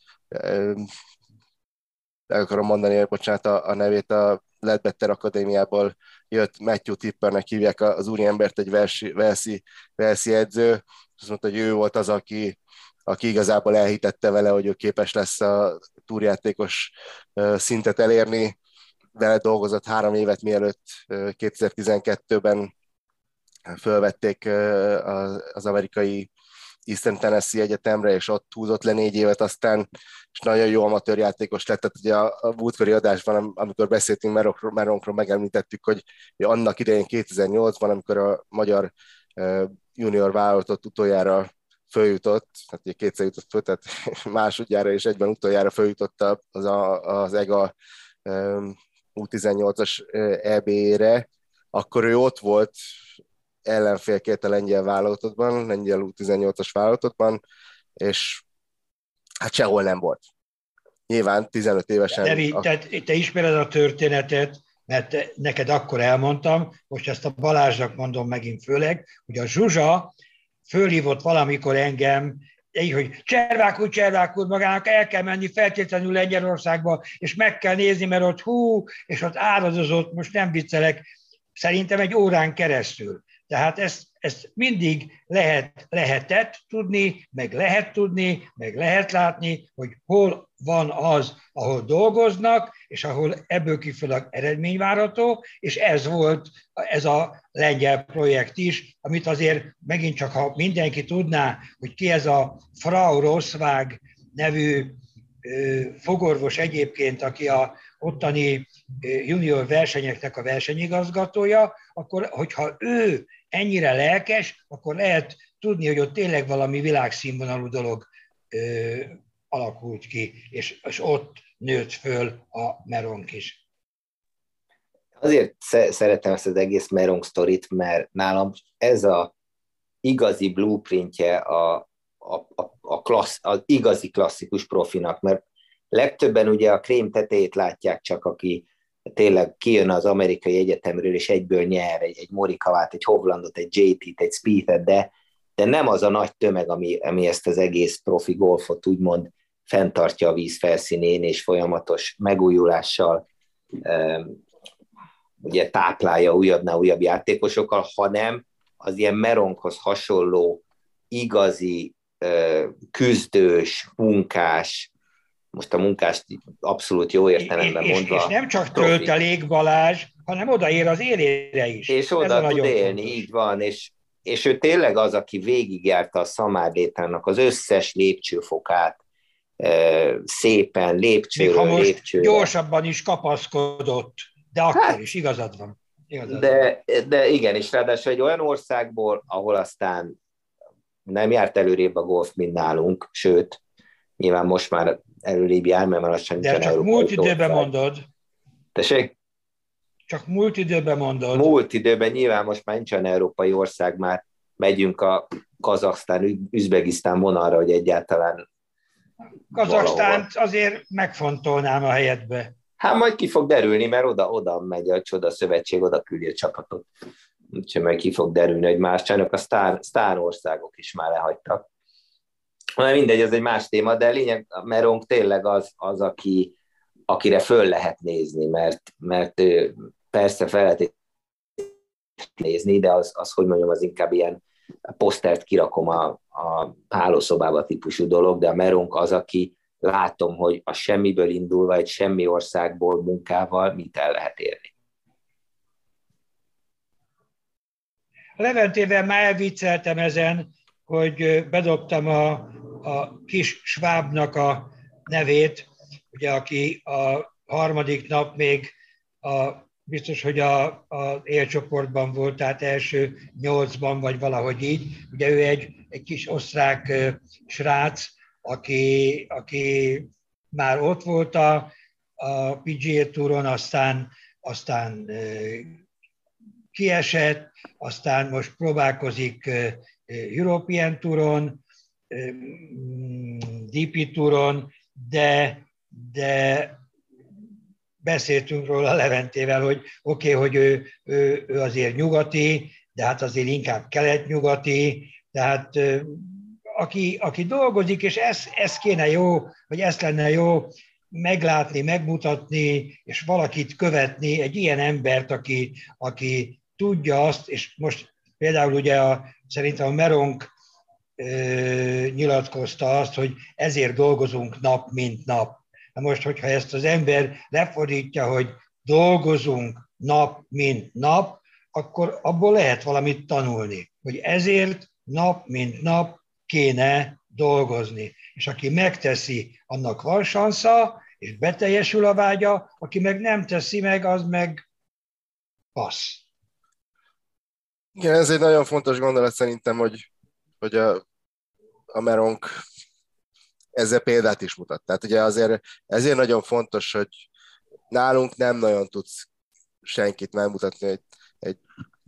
S2: el akarom mondani, hogy bocsánat a, a nevét, a Ledbetter Akadémiából jött Matthew Tippernek hívják az úriembert, egy versi, verszi, verszi edző, azt mondta, hogy ő volt az, aki, aki igazából elhitette vele, hogy ő képes lesz a túrjátékos szintet elérni. Vele dolgozott három évet, mielőtt 2012-ben fölvették az amerikai Eastern Tennessee Egyetemre, és ott húzott le négy évet, aztán és nagyon jó amatőr játékos lett. Tehát ugye a, múltkori adásban, amikor beszéltünk Meronkról, Meronkról megemlítettük, hogy, annak idején 2008-ban, amikor a magyar junior vállalatot utoljára följutott, tehát ugye kétszer jutott föl, tehát másodjára és egyben utoljára följutott az, a, az EGA um, U18-as EB-re, akkor ő ott volt ellenfélként a lengyel válogatottban, lengyel U18-as válogatottban, és hát sehol nem volt. Nyilván 15 évesen...
S1: Devi, a... tehát te ismered a történetet, mert neked akkor elmondtam, most ezt a Balázsnak mondom megint főleg, hogy a Zsuzsa fölhívott valamikor engem, így, hogy Cservák úr, Cservák úr, magának el kell menni feltétlenül Lengyelországba, és meg kell nézni, mert ott hú, és ott áradozott, most nem viccelek, szerintem egy órán keresztül. Tehát ezt, ezt mindig lehet, lehetett tudni, meg lehet tudni, meg lehet látni, hogy hol van az, ahol dolgoznak, és ahol ebből kifolyólag eredmény várható, és ez volt ez a lengyel projekt is, amit azért megint csak, ha mindenki tudná, hogy ki ez a Frau Rosszvág nevű fogorvos egyébként, aki a ottani junior versenyeknek a versenyigazgatója, akkor hogyha ő ennyire lelkes, akkor lehet tudni, hogy ott tényleg valami világszínvonalú dolog ö, alakult ki, és, és ott nőtt föl a Meronk is.
S3: Azért szeretem ezt az egész Merong sztorit, mert nálam ez a igazi blueprintje a, a, a, a klassz, az igazi klasszikus profinak, mert legtöbben ugye a krém tetejét látják csak, aki tényleg kijön az amerikai egyetemről, és egyből nyer egy, egy Morikavát, egy Hovlandot, egy JT-t, egy Spiethet, de, de nem az a nagy tömeg, ami, ami ezt az egész profi golfot úgymond fenntartja a víz felszínén, és folyamatos megújulással ugye táplálja újabbnál újabb játékosokkal, hanem az ilyen Meronkhoz hasonló igazi küzdős, munkás, most a munkást abszolút jó értelemben és, mondva.
S1: És, nem csak töltelék Balázs, hanem odaér az élére is.
S3: És oda tud élni, fontos. így van, és, és ő tényleg az, aki végigjárta a szamárdétának az összes lépcsőfokát, szépen, lépcsőről Még ha lépcsőre.
S1: gyorsabban is kapaszkodott, de akkor hát, is igazad van.
S3: Igazad de, van. de igen, és ráadásul egy olyan országból, ahol aztán nem járt előrébb a golf, mint nálunk, sőt, nyilván most már előrébb jár, mert már lassan
S1: De csak múlt időben mondod.
S3: Tessék?
S1: Csak múlt időben mondod.
S3: Múlt időben nyilván most már nincsen európai ország, már megyünk a Kazaksztán, Üzbegisztán vonalra, hogy egyáltalán
S1: Kazaksztánt azért megfontolnám a helyetbe.
S3: Hát majd ki fog derülni, mert oda, oda megy a csoda szövetség, oda küldi a csapatot. Úgyhogy majd ki fog derülni, hogy más csinálnak, a sztár, sztár országok is már lehagytak. Na mindegy, ez egy más téma, de lényeg, Merong tényleg az, az aki, akire föl lehet nézni, mert, mert ő persze fel lehet nézni, de az, az, hogy mondjam, az inkább ilyen posztert kirakom a, a hálószobába típusú dolog, de a Merong az, aki látom, hogy a semmiből indulva, egy semmi országból munkával mit el lehet érni.
S1: Leventével már elvicceltem ezen, hogy bedobtam a, a kis Schwabnak a nevét, ugye, aki a harmadik nap még a, biztos, hogy a, a élcsoportban volt, tehát első nyolcban, vagy valahogy így. Ugye ő egy, egy kis osztrák srác, aki, aki már ott volt a, a PGA Touron, aztán, aztán kiesett, aztán most próbálkozik European Touron, DP Touron, de, de beszéltünk róla Leventével, hogy oké, okay, hogy ő, ő, ő azért nyugati, de hát azért inkább kelet-nyugati, tehát aki, aki dolgozik, és ez, ez kéne jó, vagy ezt lenne jó meglátni, megmutatni, és valakit követni, egy ilyen embert, aki, aki tudja azt, és most például ugye a, szerintem a Meronk nyilatkozta azt, hogy ezért dolgozunk nap, mint nap. Na most, hogyha ezt az ember lefordítja, hogy dolgozunk nap, mint nap, akkor abból lehet valamit tanulni, hogy ezért nap, mint nap kéne dolgozni. És aki megteszi, annak van sansza, és beteljesül a vágya, aki meg nem teszi meg, az meg passz.
S2: Igen, ez egy nagyon fontos gondolat szerintem, hogy, hogy a, a Meronk ezzel példát is mutat. Tehát ugye azért ezért nagyon fontos, hogy nálunk nem nagyon tudsz senkit megmutatni, hogy egy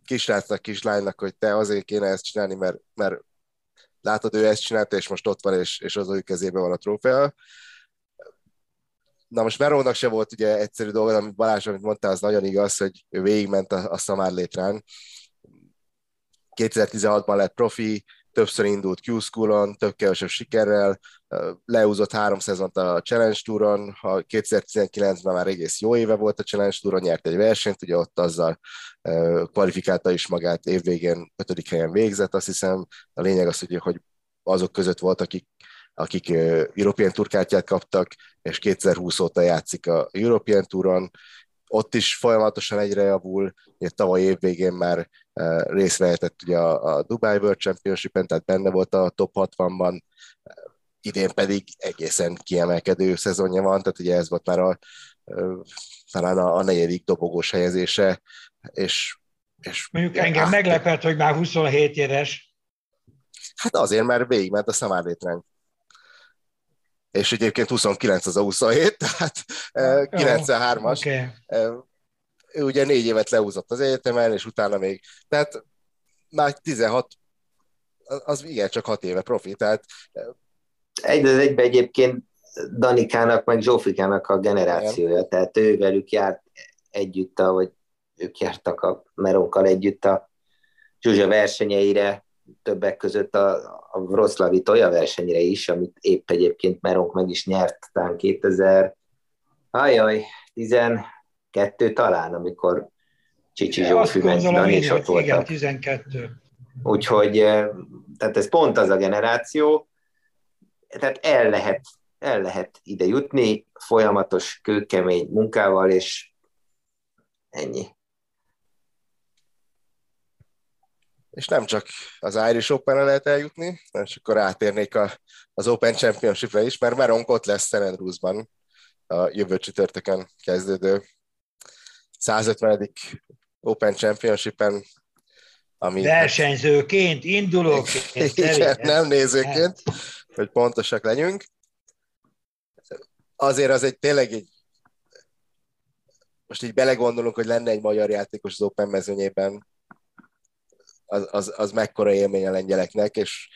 S2: kisrácnak, kislánynak, hogy te azért kéne ezt csinálni, mert, mert látod, ő ezt csinálta, és most ott van, és, és az ő kezében van a trófea. Na most Merónak se volt ugye egyszerű dolga, amit Balázs, amit mondtál, az nagyon igaz, hogy ő végigment a, a Szamár létrán. 2016-ban lett profi, többször indult Q-Schoolon, több kevesebb sikerrel, leúzott három szezont a Challenge Touron, 2019-ben már egész jó éve volt a Challenge Touron, nyert egy versenyt, ugye ott azzal kvalifikálta is magát, évvégén ötödik helyen végzett, azt hiszem. A lényeg az, hogy, hogy azok között volt, akik akik European Tour kaptak, és 2020 óta játszik a European Touron, ott is folyamatosan egyre javul, ugye tavaly évvégén már részt vehetett ugye a, a Dubai World Championship-en, tehát benne volt a top 60-ban, idén pedig egészen kiemelkedő szezonja van, tehát ugye ez volt már a, talán a, a negyedik dobogós helyezése, és, és
S1: Mondjuk engem meglepett, hogy már 27 éves.
S2: Hát azért, mert végigment a szamárlétránk. És egyébként 29 az a 27, tehát 93-as. Okay. Ő ugye négy évet leúzott az egyetemen, és utána még, tehát már 16, az igen, csak 6 éve profi, tehát
S3: egy az egybe egyébként Danikának, meg Zsófikának a generációja, Igen. tehát ő velük járt együtt, a, vagy ők jártak a Meronkkal együtt a Zsuzsa versenyeire, többek között a, a Wroclawi Toja versenyre is, amit épp egyébként Meronk meg is nyert, talán 2000, ajaj, 12 talán, amikor Csicsi Zsófi Dani is ott voltak.
S1: Igen, 12.
S3: Úgyhogy, eh, tehát ez pont az a generáció, tehát el lehet, el lehet ide jutni folyamatos, kőkemény munkával, és ennyi.
S2: És nem csak az Irish open lehet eljutni, és akkor átérnék a, az Open Championship-re is, mert Meronk ott lesz St. Andrewsban a jövő csütörtökön kezdődő 150. Open Championship-en,
S1: ami... Versenyzőként, indulóként.
S2: Igen, nem nézőként hogy pontosak legyünk. Azért az egy tényleg egy most így belegondolunk, hogy lenne egy magyar játékos az Open mezőnyében, az, az, az mekkora élmény a lengyeleknek, és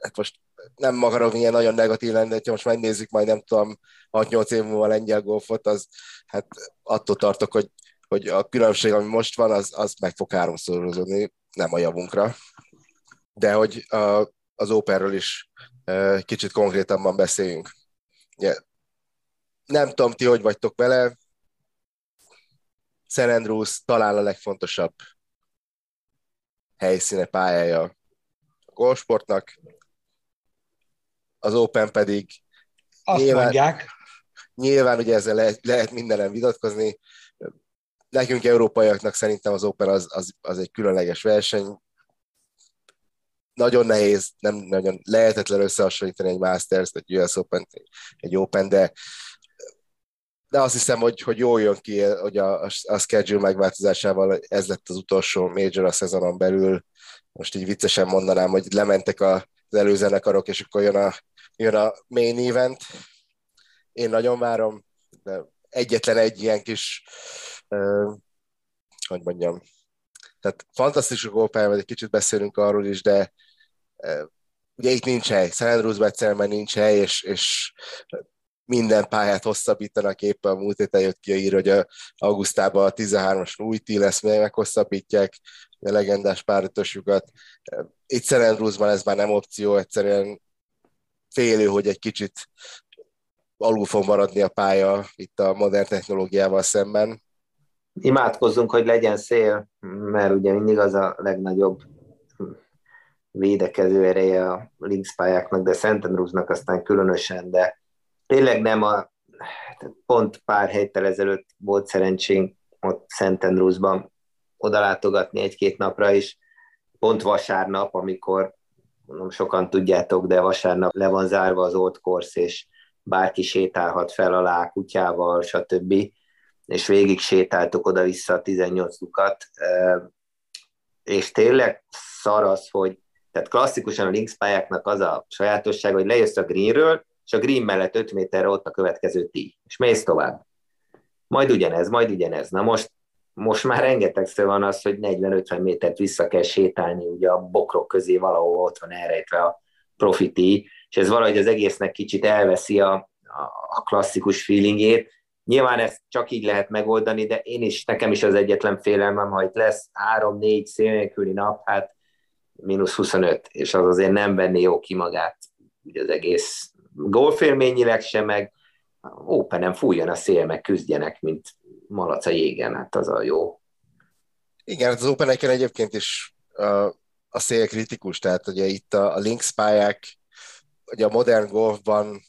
S2: hát most nem akarok ilyen nagyon negatív lenni, de ha most megnézzük majd nem tudom 6-8 év múlva a lengyel golfot, az hát attól tartok, hogy, hogy a különbség, ami most van, az, az meg fog háromszorozódni, nem a javunkra. De hogy a, az Operről is kicsit konkrétabban beszéljünk. Ugye, nem tudom, ti hogy vagytok vele, St. Andrews talán a legfontosabb helyszíne, pályája a golfsportnak, az Open pedig
S1: Azt nyilván, mondják.
S2: Nyilván ugye ezzel lehet, lehet mindenen vitatkozni. Nekünk, európaiaknak szerintem az Open az, az, az egy különleges verseny. Nagyon nehéz, nem nagyon lehetetlen összehasonlítani egy Masters, egy US Open, egy Open, de de azt hiszem, hogy, hogy jól jön ki, hogy a, a schedule megváltozásával ez lett az utolsó major a szezonon belül. Most így viccesen mondanám, hogy lementek a, az előzenekarok, és akkor jön a, jön a main event. Én nagyon várom, de egyetlen egy ilyen kis, uh, hogy mondjam, tehát fantasztikus a gólpálya, egy kicsit beszélünk arról is, de uh, ugye itt nincs hely, San Andrews egyszerűen nincs hely, és, és minden pályát hosszabbítanak, éppen a múlt héten jött ki a ír, hogy a augusztában a 13-as új tí lesz, meghosszabbítják a legendás páratosukat. Itt. Andrewsban ez már nem opció, egyszerűen félő, hogy egy kicsit alul fog maradni a pálya itt a modern technológiával szemben.
S3: Imádkozzunk, hogy legyen szél, mert ugye mindig az a legnagyobb védekező ereje a links pályáknak, de Szent Andrewsnak aztán különösen, de tényleg nem a, pont pár héttel ezelőtt volt szerencsénk ott Szent Andrewsban oda látogatni egy-két napra is, pont vasárnap, amikor mondom, sokan tudjátok, de vasárnap le van zárva az Old Course, és bárki sétálhat fel alá kutyával, stb. És végig sétáltuk oda-vissza a 18 lukat, és tényleg szar az, hogy tehát klasszikusan a links az a sajátosság, hogy lejössz a greenről, és a green mellett 5 méterre ott a következő tí, és mész tovább. Majd ugyanez, majd ugyanez. Na most, most már rengetegszer van az, hogy 40-50 métert vissza kell sétálni, ugye a bokrok közé valahol ott van elrejtve a profiti, és ez valahogy az egésznek kicsit elveszi a, a klasszikus feelingét. Nyilván ezt csak így lehet megoldani, de én is, nekem is az egyetlen félelmem, hogy lesz 3-4 szél nélküli nap, hát mínusz 25, és az azért nem venni jó ki magát ugye az egész golfélményileg sem, meg open fújjon a szél, meg küzdjenek, mint malac a jégen, hát az a jó.
S2: Igen, hát az open egyébként is a szél kritikus, tehát ugye itt a, a links pályák, ugye a modern golfban,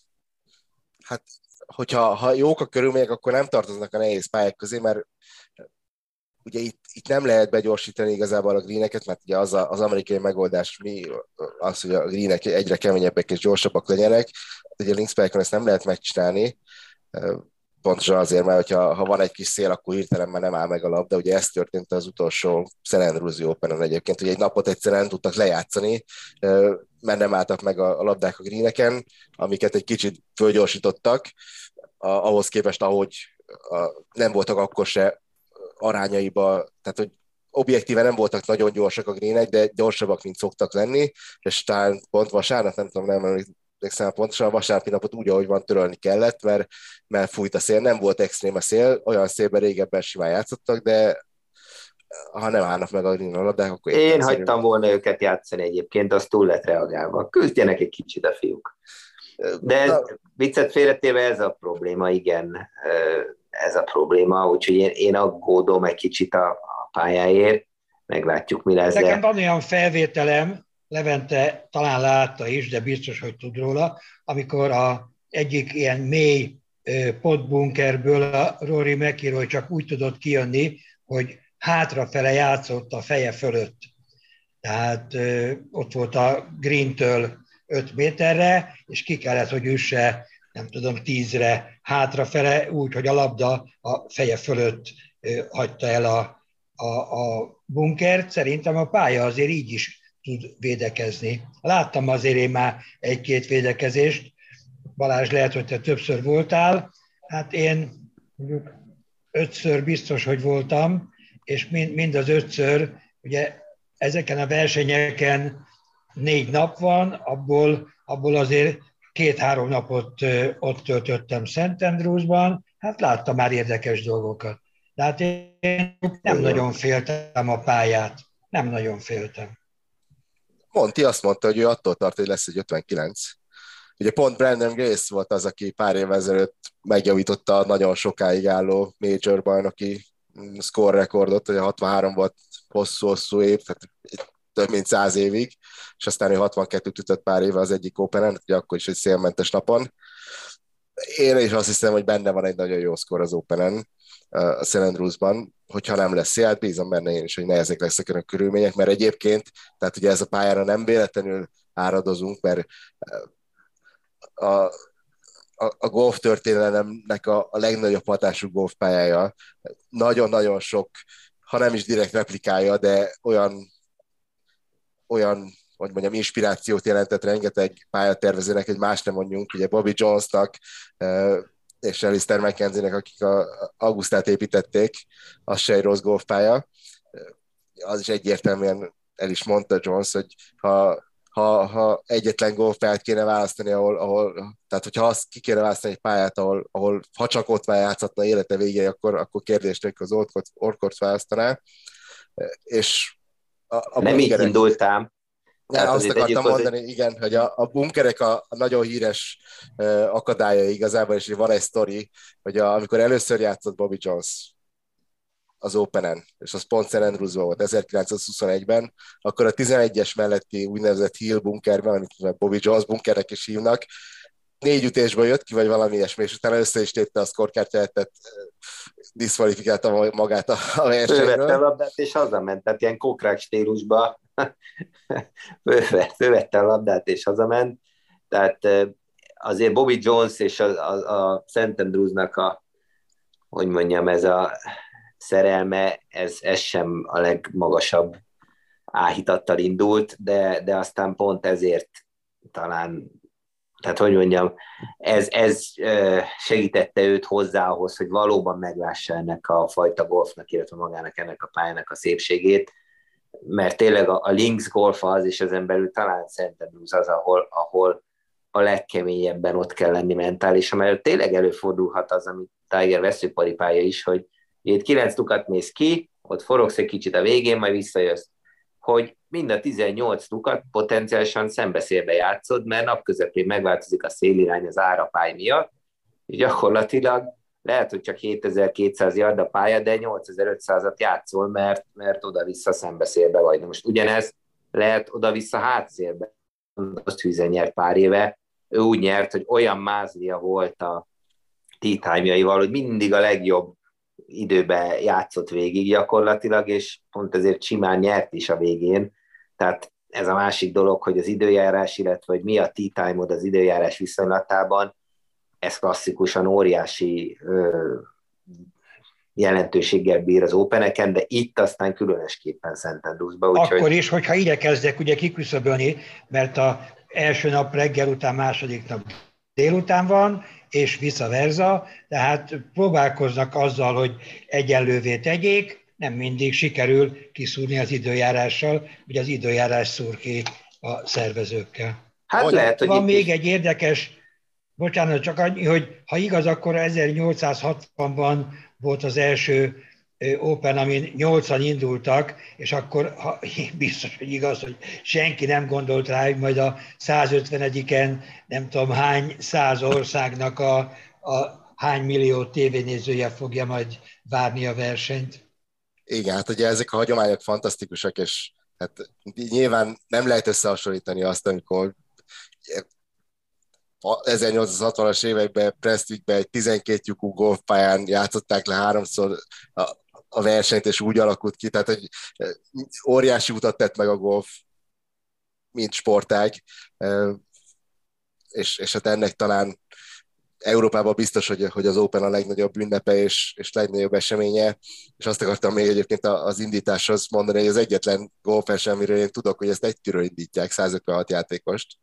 S2: hát hogyha ha jók a körülmények, akkor nem tartoznak a nehéz pályák közé, mert ugye itt, itt nem lehet begyorsítani igazából a greeneket, mert ugye az a, az amerikai megoldás mi az, hogy a greenek egyre keményebbek és gyorsabbak legyenek, ugye linkspike ezt nem lehet megcsinálni, pontosan azért, mert hogyha, ha van egy kis szél, akkor hirtelen már nem áll meg a labda. Ugye ez történt az utolsó St. Andrews open egyébként, hogy egy napot egyszerűen nem tudtak lejátszani, mert nem álltak meg a, a labdák a greeneken, amiket egy kicsit fölgyorsítottak, ahhoz képest, ahogy a, nem voltak akkor se arányaiba, tehát hogy objektíven nem voltak nagyon gyorsak a greenek, de gyorsabbak, mint szoktak lenni, és talán pont vasárnap, nem tudom, nem emlékszem pontosan, a vasárnapi napot úgy, ahogy van, törölni kellett, mert, mert fújt a szél, nem volt extrém a szél, olyan szélben régebben simán játszottak, de ha nem állnak meg a green de akkor...
S3: Én hagytam volna őket játszani egyébként, az túl lett reagálva. Küzdjenek egy kicsit a fiúk. De ez, viccet félretéve ez a probléma, igen ez a probléma, úgyhogy én, én aggódom egy kicsit a, a pályáért, meglátjuk, mi lesz.
S1: Nekem van olyan felvételem, Levente talán látta is, de biztos, hogy tud róla, amikor a egyik ilyen mély potbunkerből a Rory McIroy csak úgy tudott kijönni, hogy hátrafele játszott a feje fölött. Tehát ott volt a Green-től 5 méterre, és ki kellett, hogy üsse nem tudom, tízre hátrafele, úgy, hogy a labda a feje fölött hagyta el a, a, a bunkert. Szerintem a pálya azért így is tud védekezni. Láttam azért én már egy-két védekezést, Balázs lehet, hogy te többször voltál, hát én mondjuk ötször biztos, hogy voltam, és mind, mind az ötször, ugye ezeken a versenyeken négy nap van, abból, abból azért két-három napot ott töltöttem Szentendrúzban, hát láttam már érdekes dolgokat. De hát én nem nagyon féltem a pályát, nem nagyon féltem.
S2: Monti azt mondta, hogy ő attól tart, hogy lesz egy 59. Ugye pont Brandon Grace volt az, aki pár évvel ezelőtt megjavította a nagyon sokáig álló major bajnoki mm, score rekordot, a 63 volt hosszú-hosszú év, tehát több mint száz évig, és aztán ő 62 ütött pár éve az egyik Openen, ugye akkor is egy szélmentes napon. Én is azt hiszem, hogy benne van egy nagyon jó szkor az Openen, a St. Andrewsban, hogyha nem lesz hát bízom benne én is, hogy nehezek lesznek a körülmények, mert egyébként, tehát ugye ez a pályára nem véletlenül áradozunk, mert a, a, a golf történelemnek a, a legnagyobb hatású golfpályája. Nagyon-nagyon sok, ha nem is direkt replikája, de olyan, olyan hogy mondjam, inspirációt jelentett rengeteg pályatervezőnek, egy más nem mondjunk, ugye Bobby Jonesnak, és Alistair McKenzie-nek, akik a Augustát építették, az se egy rossz golfpálya. Az is egyértelműen el is mondta Jones, hogy ha, ha, ha egyetlen golfpályát kéne választani, ahol, ahol, tehát hogyha azt ki kéne választani egy pályát, ahol, ahol ha csak ott már játszhatna élete végéig, akkor, akkor kérdés az Orkort választaná. És
S3: a, a nem így indultám.
S2: Ja, azt akartam mondani, egy... igen, hogy a, a bunkerek a, a nagyon híres uh, akadálya igazából, és van egy sztori, hogy a, amikor először játszott Bobby Jones az Openen, és az pont St. andrews volt 1921-ben, akkor a 11-es melletti úgynevezett Hill bunkerben, amit Bobby Jones bunkerek is hívnak, négy ütésből jött ki, vagy valami ilyesmi, és utána össze is tette a szkorkártyát, tehát diszkvalifikálta magát a, a versenyről.
S3: Fölvette a labdát, és hazament, tehát ilyen kokrák stílusba fölvette a labdát, és hazament. Tehát azért Bobby Jones és a, a, a Szent Andrewsnak a, hogy mondjam, ez a szerelme, ez, ez sem a legmagasabb áhítattal indult, de, de aztán pont ezért talán tehát hogy mondjam, ez, ez segítette őt hozzá ahhoz, hogy valóban meglássa ennek a fajta golfnak, illetve magának ennek a pályának a szépségét, mert tényleg a, a links golf az, és ezen belül talán Szent az, ahol, ahol a legkeményebben ott kell lenni mentálisan, mert tényleg előfordulhat az, amit Tiger veszőparipája is, hogy itt kilenc tukat mész ki, ott forogsz egy kicsit a végén, majd visszajössz. Hogy mind a 18 lukat potenciálisan szembeszélbe játszod, mert napközepén megváltozik a szélirány az árapály miatt, és gyakorlatilag lehet, hogy csak 7200 yard a pálya, de 8500-at játszol, mert, mert oda-vissza szembeszélbe vagy. Na most ugyanez lehet oda-vissza hátszélbe. Azt hűzen nyert pár éve. Ő úgy nyert, hogy olyan mázlia volt a t hogy mindig a legjobb időben játszott végig gyakorlatilag, és pont ezért simán nyert is a végén. Tehát ez a másik dolog, hogy az időjárás, illetve hogy mi a tea time az időjárás viszonylatában, ez klasszikusan óriási ö, jelentőséggel bír az Openeken, de itt aztán különösképpen Szentendrúzba.
S1: Úgyhogy... Akkor is, hogyha ide kezdek ugye kiküszöbölni, mert a első nap reggel után, második nap délután van, és vice versa, tehát próbálkoznak azzal, hogy egyenlővé tegyék, nem mindig sikerül kiszúrni az időjárással, vagy az időjárás szúr ki a szervezőkkel.
S3: Hát hogy lehet, hogy
S1: Van még is. egy érdekes, bocsánat, csak annyi, hogy ha igaz, akkor 1860-ban volt az első Open, amin nyolcan indultak, és akkor ha, biztos, hogy igaz, hogy senki nem gondolt rá, hogy majd a 150-en nem tudom hány száz országnak a, a hány millió tévénézője fogja majd várni a versenyt.
S2: Igen, hát ugye ezek a hagyományok fantasztikusak, és hát nyilván nem lehet összehasonlítani azt, amikor 1860-as években Prestwickben egy 12 lyukú golfpályán játszották le háromszor a versenyt, és úgy alakult ki, tehát egy óriási utat tett meg a golf, mint sportág, és, és hát ennek talán Európában biztos, hogy, hogy az Open a legnagyobb ünnepe és, és legnagyobb eseménye, és azt akartam még egyébként az indításhoz mondani, hogy az egyetlen golfes, amiről én tudok, hogy ezt egy tűről indítják, 156 játékost,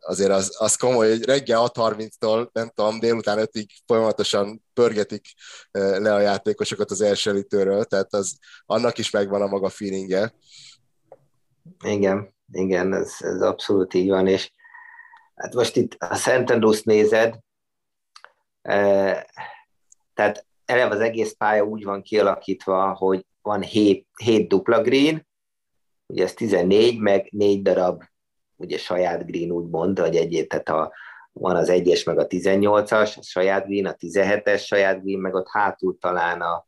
S2: azért az, az komoly, hogy reggel 6.30-tól, nem tudom, délután 5-ig folyamatosan pörgetik le a játékosokat az első elitőről, tehát az, annak is megvan a maga feelingje.
S3: Igen, igen, ez, ez abszolút így van, és hát most itt a Szent Andrews nézed, tehát eleve az egész pálya úgy van kialakítva, hogy van 7, 7 dupla green, ugye ez 14, meg 4 darab ugye saját green úgymond, vagy egyét, tehát a, van az 1-es, meg a 18-as, a saját green, a 17-es saját green, meg ott hátul talán a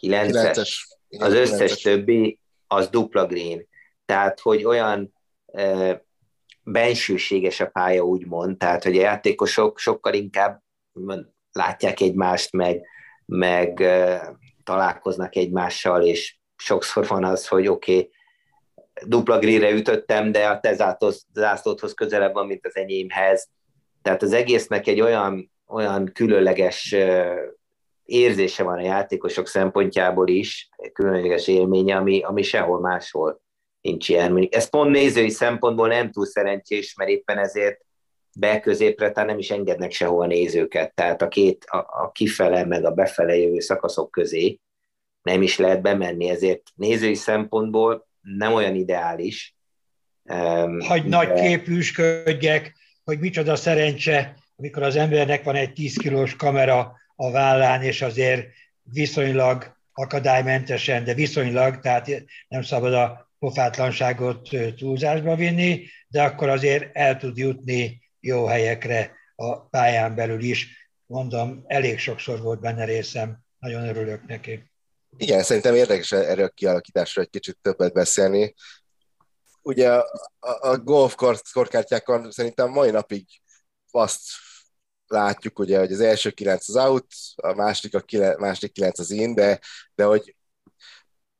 S3: 9-es, 9-es. az összes 9-es. többi az dupla green. Tehát, hogy olyan e, bensőséges a pálya, úgymond, tehát, hogy a játékosok sokkal inkább látják egymást, meg, meg találkoznak egymással, és sokszor van az, hogy oké, okay, dupla grillre ütöttem, de a te zászlódhoz közelebb van, mint az enyémhez. Tehát az egésznek egy olyan, olyan különleges érzése van a játékosok szempontjából is, különleges élménye, ami, ami sehol máshol nincs ilyen. Ez pont nézői szempontból nem túl szerencsés, mert éppen ezért be-középre tehát nem is engednek sehol nézőket, tehát a két, a, a kifele meg a befele jövő szakaszok közé nem is lehet bemenni, ezért nézői szempontból nem olyan ideális.
S1: Hogy de... nagy képűsködjek, hogy micsoda szerencse, amikor az embernek van egy 10 kilós kamera a vállán, és azért viszonylag akadálymentesen, de viszonylag, tehát nem szabad a pofátlanságot túlzásba vinni, de akkor azért el tud jutni jó helyekre a pályán belül is. Mondom, elég sokszor volt benne részem, nagyon örülök neki.
S2: Igen, szerintem érdekes erről a kialakításról egy kicsit többet beszélni. Ugye a, a, golf korkártyákon szerintem mai napig azt látjuk, ugye, hogy az első kilenc az out, a második, a kilen, második kilenc az in, de, de hogy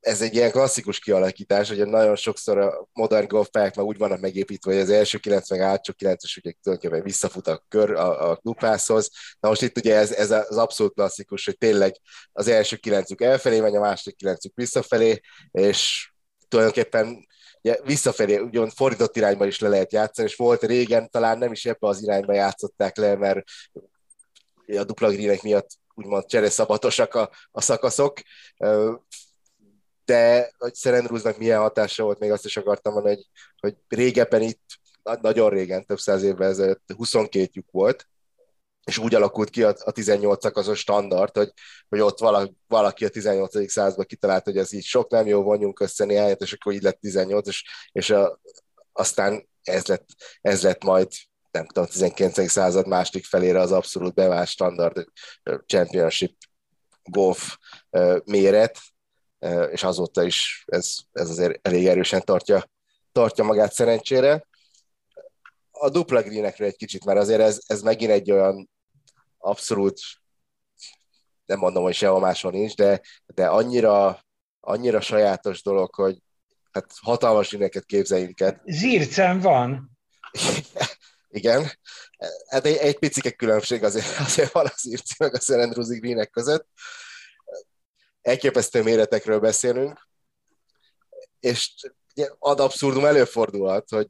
S2: ez egy ilyen klasszikus kialakítás, hogy nagyon sokszor a modern golfpályák már úgy vannak megépítve, hogy az első 9 meg átsó 9-es ugye tulajdonképpen visszafut a kör a, a klubhászhoz. Na most itt ugye ez, ez az abszolút klasszikus, hogy tényleg az első 9 elfelé megy, a második 9 visszafelé, és tulajdonképpen ugye, visszafelé, ugyan fordított irányba is le lehet játszani, és volt régen, talán nem is ebbe az irányba játszották le, mert a dupla greenek miatt úgymond csereszabatosak a, a szakaszok de hogy Szerendrúznak milyen hatása volt, még azt is akartam mondani, hogy, hogy régebben itt, nagyon régen, több száz évvel ezelőtt 22 lyuk volt, és úgy alakult ki a, a 18 szakaszos standard, hogy, hogy ott valaki, a 18. században kitalálta, hogy ez így sok nem jó, vonjunk össze néhányat, és akkor így lett 18, és, és a, aztán ez lett, ez lett majd nem tudom, 19. század második felére az abszolút bevált standard championship golf méret, és azóta is ez, ez azért elég erősen tartja, tartja magát szerencsére. A dupla greenekről egy kicsit, mert azért ez, ez megint egy olyan abszolút, nem mondom, hogy sehol máshol nincs, de, de annyira, annyira sajátos dolog, hogy hát hatalmas greeneket képzeljünk el.
S1: Zircem van.
S2: Igen. Hát egy, egy picike különbség azért, azért van az írci meg a Szerendruzi greenek között elképesztő méretekről beszélünk, és ad abszurdum előfordulhat, hogy,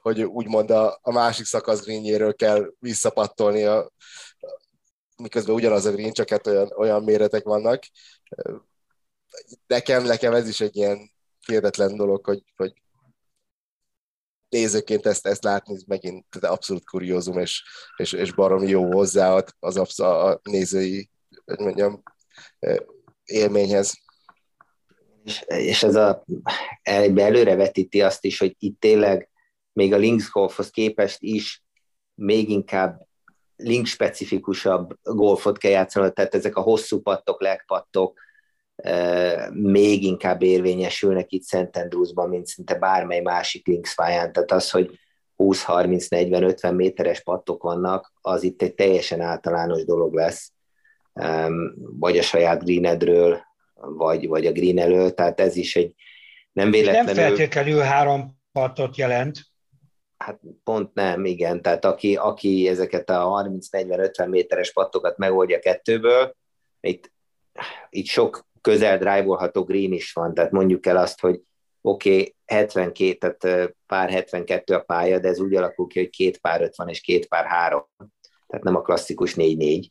S2: hogy úgymond a, a másik szakasz greenjéről kell visszapattolni, a, miközben ugyanaz a green, csak hát olyan, olyan méretek vannak. Nekem, nekem ez is egy ilyen hihetetlen dolog, hogy, hogy nézőként ezt, ezt látni, megint abszolút kuriózum, és, és, és barom jó hozzá az absz- a nézői, hogy mondjam, élményhez.
S3: És, és ez a, előre vetíti azt is, hogy itt tényleg még a Links golfhoz képest is még inkább link specifikusabb golfot kell játszani, tehát ezek a hosszú pattok, legpattok még inkább érvényesülnek itt Szent Andrewsban, mint szinte bármely másik links pályán. Tehát az, hogy 20, 30, 40, 50 méteres pattok vannak, az itt egy teljesen általános dolog lesz vagy a saját greenedről, vagy, vagy a green elől, tehát ez is egy nem véletlenül...
S1: Nem feltétlenül három partot jelent.
S3: Hát pont nem, igen. Tehát aki, aki ezeket a 30-40-50 méteres pattokat megoldja kettőből, itt, itt sok közel drive green is van, tehát mondjuk el azt, hogy oké, okay, 72, tehát pár 72 a pálya, de ez úgy alakul ki, hogy két pár 50 és két pár 3. Tehát nem a klasszikus 4-4,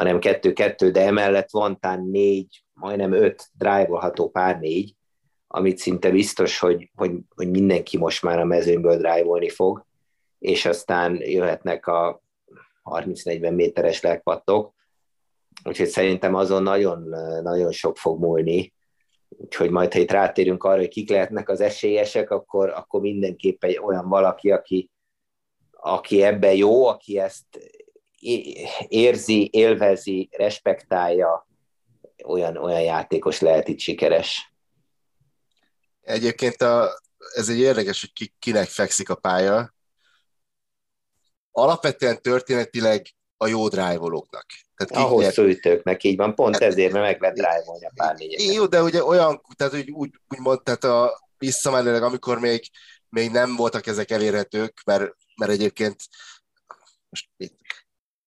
S3: hanem 2-2, de emellett van tán 4, majdnem 5 drive-olható pár 4, amit szinte biztos, hogy, hogy, hogy mindenki most már a mezőnyből drive fog, és aztán jöhetnek a 30-40 méteres legpattok, úgyhogy szerintem azon nagyon, nagyon sok fog múlni, úgyhogy majd, ha itt rátérünk arra, hogy kik lehetnek az esélyesek, akkor, akkor mindenképp egy olyan valaki, aki, aki ebben jó, aki ezt érzi, élvezi, respektálja, olyan, olyan játékos lehet itt sikeres.
S2: Egyébként a, ez egy érdekes, hogy ki, kinek fekszik a pálya. Alapvetően történetileg a jó drive-olóknak.
S3: Tehát a hosszú ütőknek, így van, pont ezért, mert meg lehet drive-olni a pár négyeket.
S2: Jó, de ugye olyan, tehát úgy, úgy, úgy mond, tehát a visszamenőleg, amikor még, még nem voltak ezek elérhetők, mert, mert egyébként most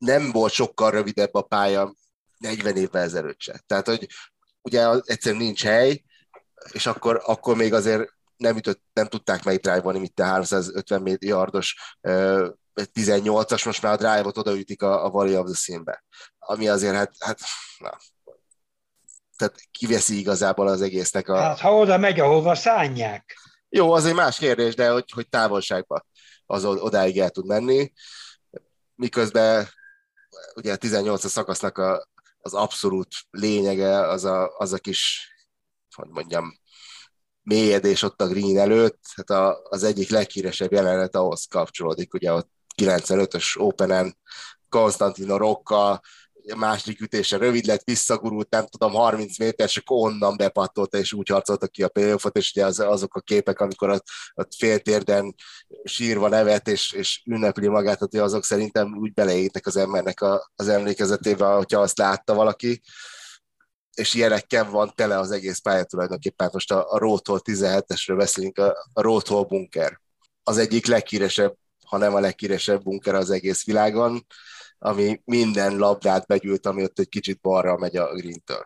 S2: nem volt sokkal rövidebb a pálya 40 évvel ezelőtt se. Tehát, hogy ugye egyszerűen nincs hely, és akkor, akkor még azért nem, ütött, nem tudták megdrive-olni, mint a 350 yardos 18-as, most már a drive-ot odaütik a, a Valley of the Sin-be. Ami azért, hát, hát na, tehát kiveszi igazából az egésznek a...
S1: Hát ha oda megy, ahova szánják.
S2: Jó, az egy más kérdés, de hogy, hogy távolságban az odáig el tud menni, miközben ugye a 18 szakasznak a, az abszolút lényege az a, az a kis, hogy mondjam, mélyedés ott a green előtt, hát a, az egyik leghíresebb jelenet ahhoz kapcsolódik, ugye ott 95-ös Openen Konstantino Rocca második ütése rövid lett, visszagurult, nem tudom, 30 méter, és akkor onnan bepattolta, és úgy harcolta ki a playoffot, és ugye az, azok a képek, amikor ott, ott féltérden sírva nevet, és, és ünnepli magát, hogy azok szerintem úgy beleégnek az embernek a, az emlékezetébe, hogyha azt látta valaki és ilyenekkel van tele az egész pálya tulajdonképpen. Most a, a Roadhall 17-esről beszélünk, a, a Roadhall bunker. Az egyik leghíresebb, ha nem a leghíresebb bunker az egész világon, ami minden labdát begyűlt, ami ott egy kicsit balra megy a green-től.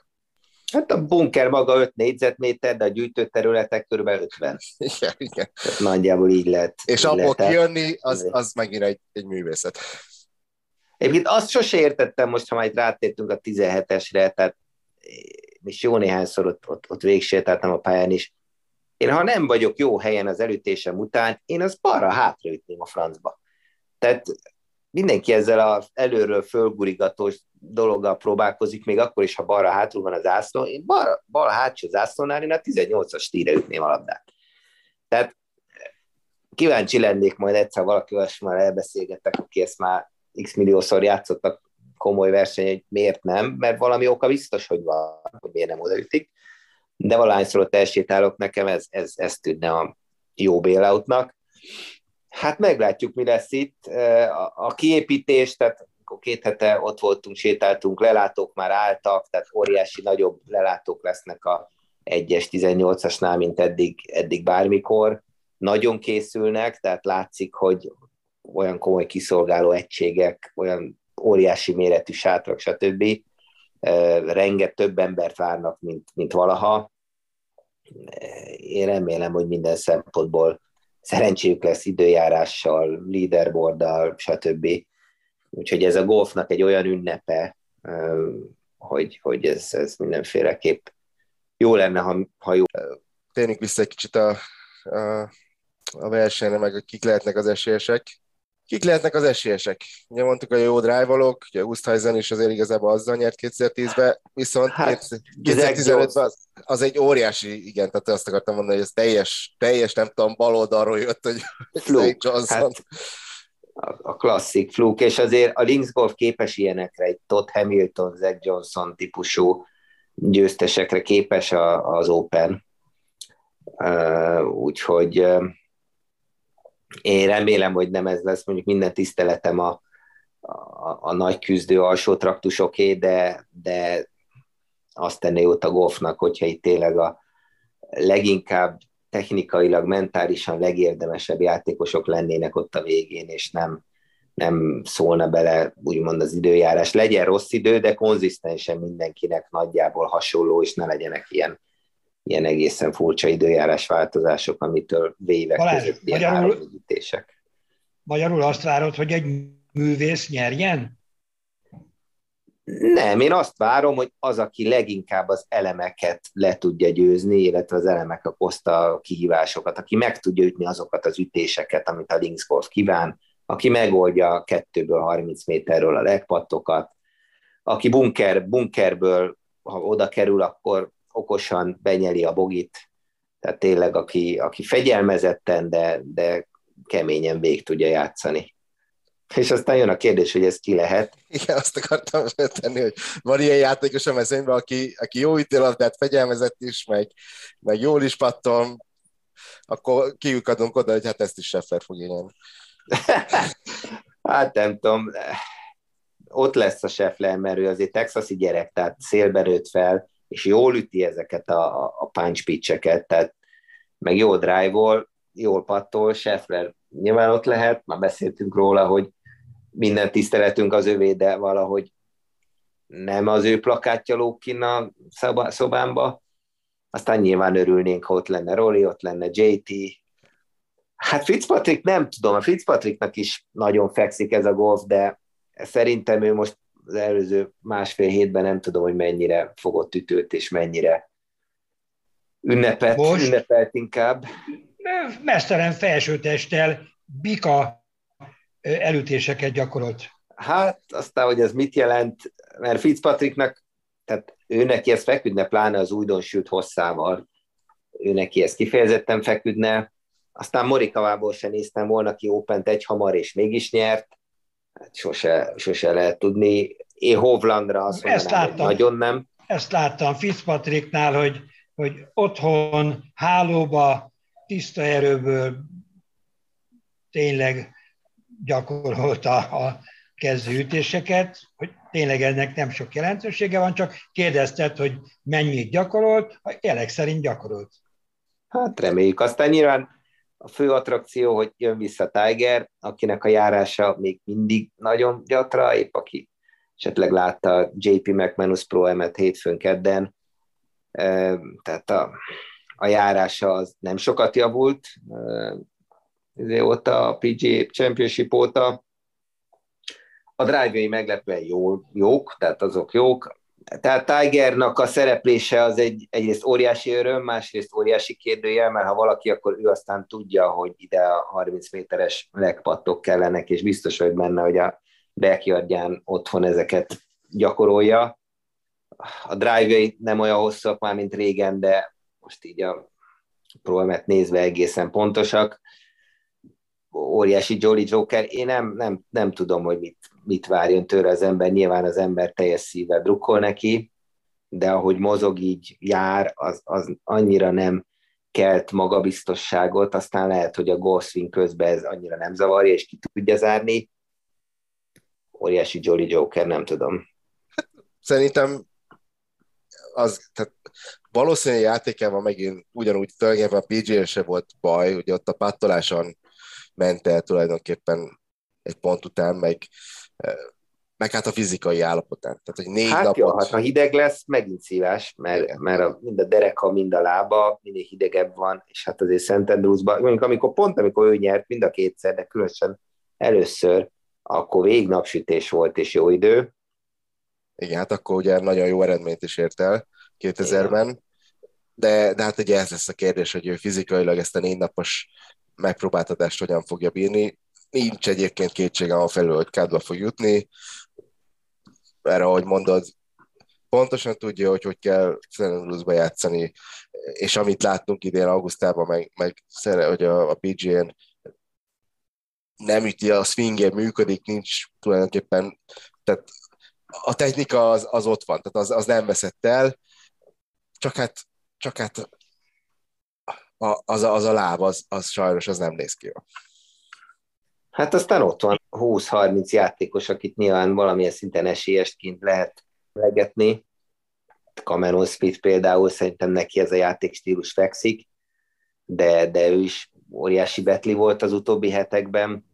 S3: Hát a bunker maga 5 négyzetméter, de a gyűjtőterületek kb. 50.
S2: Igen, igen.
S3: Tehát nagyjából így lehet.
S2: És
S3: így
S2: abból
S3: lehet.
S2: kijönni, az, az megint egy, egy művészet.
S3: Egyébként azt sose értettem most, ha majd rátértünk a 17-esre, tehát és jó néhányszor ott, ott, ott végsétáltam a pályán is. Én ha nem vagyok jó helyen az elütésem után, én az balra hátraütném a francba. Tehát mindenki ezzel az előről fölgurigatós dologgal próbálkozik, még akkor is, ha balra hátul van az ászló. Én balra, balra hátsó zászlónál én a 18-as tíre ütném a labdát. Tehát kíváncsi lennék majd egyszer valakivel már elbeszélgetek, aki ezt már x milliószor játszottak komoly verseny, hogy miért nem, mert valami oka biztos, hogy van, hogy miért nem odaütik, de valahányszor ott elsétálok, nekem ez, ez, ez tűnne a jó bailoutnak. Hát meglátjuk, mi lesz itt. A, kiépítés, tehát akkor két hete ott voltunk, sétáltunk, lelátók már álltak, tehát óriási nagyobb lelátók lesznek a 1-es, 18-asnál, mint eddig, eddig bármikor. Nagyon készülnek, tehát látszik, hogy olyan komoly kiszolgáló egységek, olyan óriási méretű sátrak, stb. Renget több embert várnak, mint, mint valaha. Én remélem, hogy minden szempontból szerencséjük lesz időjárással, leaderboarddal, stb. Úgyhogy ez a golfnak egy olyan ünnepe, hogy, hogy ez, ez mindenféleképp jó lenne, ha, ha jó.
S2: Térjünk vissza egy kicsit a, a, a versenyre, meg kik lehetnek az esélyesek. Kik lehetnek az esélyesek? Ugye mondtuk, a jó drive-olók, ugye Oosthuizen is azért igazából azzal nyert 2010-ben, viszont hát, 2015-ben az, az, egy óriási, igen, tehát azt akartam mondani, hogy ez teljes, teljes nem tudom, baloldalról jött, hogy
S3: Fluke, Johnson. Hát, a, klasszik fluk, és azért a Golf képes ilyenekre, egy Todd Hamilton, Zach Johnson típusú győztesekre képes a, az Open. Uh, úgyhogy uh, én remélem, hogy nem ez lesz, mondjuk minden tiszteletem a, a, a nagy küzdő alsó traktusoké, de, de azt tenné jót a golfnak, hogyha itt tényleg a leginkább technikailag, mentálisan legérdemesebb játékosok lennének ott a végén, és nem, nem szólna bele úgymond az időjárás. Legyen rossz idő, de konzisztensen mindenkinek nagyjából hasonló, és ne legyenek ilyen ilyen egészen furcsa időjárás változások, amitől vévek Balázs, között ilyen magyarul,
S1: magyarul azt várod, hogy egy művész nyerjen?
S3: Nem, én azt várom, hogy az, aki leginkább az elemeket le tudja győzni, illetve az elemek okozta kihívásokat, aki meg tudja ütni azokat az ütéseket, amit a Linksgolf kíván, aki megoldja kettőből 30 méterről a legpattokat, aki bunker, bunkerből, ha oda kerül, akkor okosan benyeli a bogit, tehát tényleg aki, aki fegyelmezetten, de, de keményen vég tudja játszani. És aztán jön a kérdés, hogy ez ki lehet.
S2: Igen, azt akartam tenni, hogy van ilyen játékos a mezőnyben, aki, aki jó ütélabdát fegyelmezett is, meg, meg jól is patton, akkor kiukadunk oda, hogy hát ezt is Scheffer fog ilyen.
S3: hát nem tudom, ott lesz a Scheffler, mert ő azért texasi gyerek, tehát szélbe nőtt fel, és jól üti ezeket a, a punch pitcheket, tehát meg jó drive-ol, jól pattol, Scheffler nyilván ott lehet, már beszéltünk róla, hogy minden tiszteletünk az övé, de valahogy nem az ő plakátja kinn a szobámba. Aztán nyilván örülnénk, ha ott lenne Rolly, ott lenne JT. Hát Fitzpatrick nem tudom, a Fitzpatricknak is nagyon fekszik ez a golf, de szerintem ő most az előző másfél hétben nem tudom, hogy mennyire fogott ütőt, és mennyire ünnepet, most ünnepelt inkább.
S1: Mesztelen felsőtesttel, bika elütéseket gyakorolt.
S3: Hát aztán, hogy ez mit jelent, mert Fitzpatricknak, tehát ő neki ez feküdne, pláne az újdonsült hosszával, ő neki ez kifejezetten feküdne, aztán Morikavából sem néztem volna ki open egy hamar, és mégis nyert, hát sose, sose lehet tudni. Én Hovlandra azt mondanám, ezt láttam, hogy nagyon nem.
S1: Ezt láttam Fitzpatricknál, hogy, hogy otthon, hálóba, tiszta erőből tényleg gyakorolta a kezdőütéseket, hogy tényleg ennek nem sok jelentősége van, csak kérdezted, hogy mennyit gyakorolt, a jelek szerint gyakorolt.
S3: Hát reméljük. Aztán nyilván a fő attrakció, hogy jön vissza Tiger, akinek a járása még mindig nagyon gyatra, épp aki esetleg látta JP McManus Pro emet hétfőn kedden, tehát a, a járása az nem sokat javult, óta, a PGA Championship óta. A drive meglepően jó, jók, tehát azok jók. Tehát Tigernak a szereplése az egy, egyrészt óriási öröm, másrészt óriási kérdőjel, mert ha valaki, akkor ő aztán tudja, hogy ide a 30 méteres legpattok kellenek, és biztos vagy benne, hogy a backyardján otthon ezeket gyakorolja. A drive nem olyan hosszak már, mint régen, de most így a pro nézve egészen pontosak óriási Jolly Joker, én nem, nem, nem tudom, hogy mit, mit várjon tőle az ember, nyilván az ember teljes szívvel drukkol neki, de ahogy mozog, így jár, az, az annyira nem kelt magabiztosságot, aztán lehet, hogy a golfswing közben ez annyira nem zavarja, és ki tudja zárni. Óriási Jolly Joker, nem tudom.
S2: Szerintem az, tehát valószínűleg játékában megint ugyanúgy tulajdonképpen a PGA se volt baj, ugye ott a pattoláson ment el tulajdonképpen egy pont után, meg, meg hát a fizikai állapotán. Tehát, hogy négy
S3: hát
S2: napot...
S3: jó, hát ha hideg lesz, megint szívás, mert, mert a, mind a dereka, mind a lába minél hidegebb van, és hát azért Szent Andrewsban, mondjuk amikor pont amikor ő nyert mind a kétszer, de különösen először, akkor végig napsütés volt és jó idő.
S2: Igen, hát akkor ugye nagyon jó eredményt is ért el 2000-ben, de, de hát ugye ez lesz a kérdés, hogy ő fizikailag ezt a négy napos megpróbáltatást hogyan fogja bírni. Nincs egyébként kétségem a felül, hogy kádba fog jutni. Erre, ahogy mondod, pontosan tudja, hogy hogy kell St. játszani, és amit láttunk idén augusztában, meg, meg hogy a, a PGA-n nem üti, a swingje működik, nincs tulajdonképpen, tehát a technika az, az ott van, tehát az, az nem veszett el, csak hát, csak hát a, az, a, az a láb, az, az sajnos az nem néz ki jó.
S3: Hát aztán ott van 20-30 játékos, akit nyilván valamilyen szinten esélyesként lehet legetni. Cameron Smith például, szerintem neki ez a játékstílus fekszik, de, de ő is óriási betli volt az utóbbi hetekben.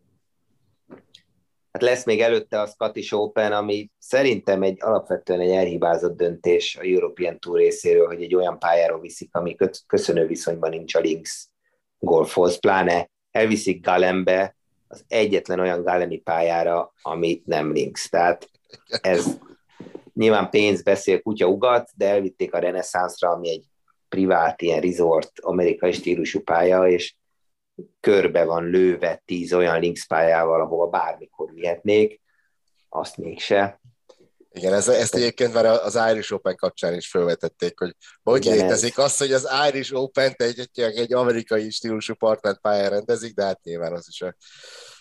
S3: Hát lesz még előtte a Scottish Open, ami szerintem egy alapvetően egy elhibázott döntés a European Tour részéről, hogy egy olyan pályáról viszik, ami köszönő viszonyban nincs a Links golfhoz, pláne elviszik Galembe, az egyetlen olyan Galemi pályára, amit nem Links. Tehát ez nyilván pénz beszél, kutya ugat, de elvitték a reneszánszra, ami egy privát, ilyen resort, amerikai stílusú pálya, és körbe van lőve tíz olyan links pályával, ahova bármikor vihetnék, azt mégse.
S2: Igen, ez, ezt egyébként már az Irish Open kapcsán is felvetették, hogy hogy Igen, létezik ez... az, hogy az Irish Open-t egy, egy, egy amerikai stílusú partner pályán rendezik, de hát nyilván az is, a,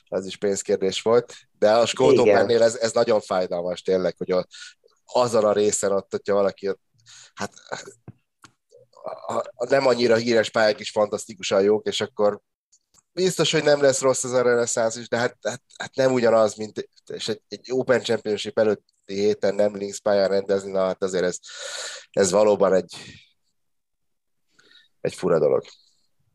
S2: az is pénzkérdés volt. De a Skót Open-nél ez, ez nagyon fájdalmas tényleg, hogy a, azon a részen ott, hogyha valaki hát a, a nem annyira híres pályák is fantasztikusan jók, és akkor biztos, hogy nem lesz rossz az a reneszánsz is, de hát, hát, hát nem ugyanaz, mint és egy, egy Open Championship előtti héten nem Links pályán rendezni, na hát azért ez, ez valóban egy, egy fura dolog.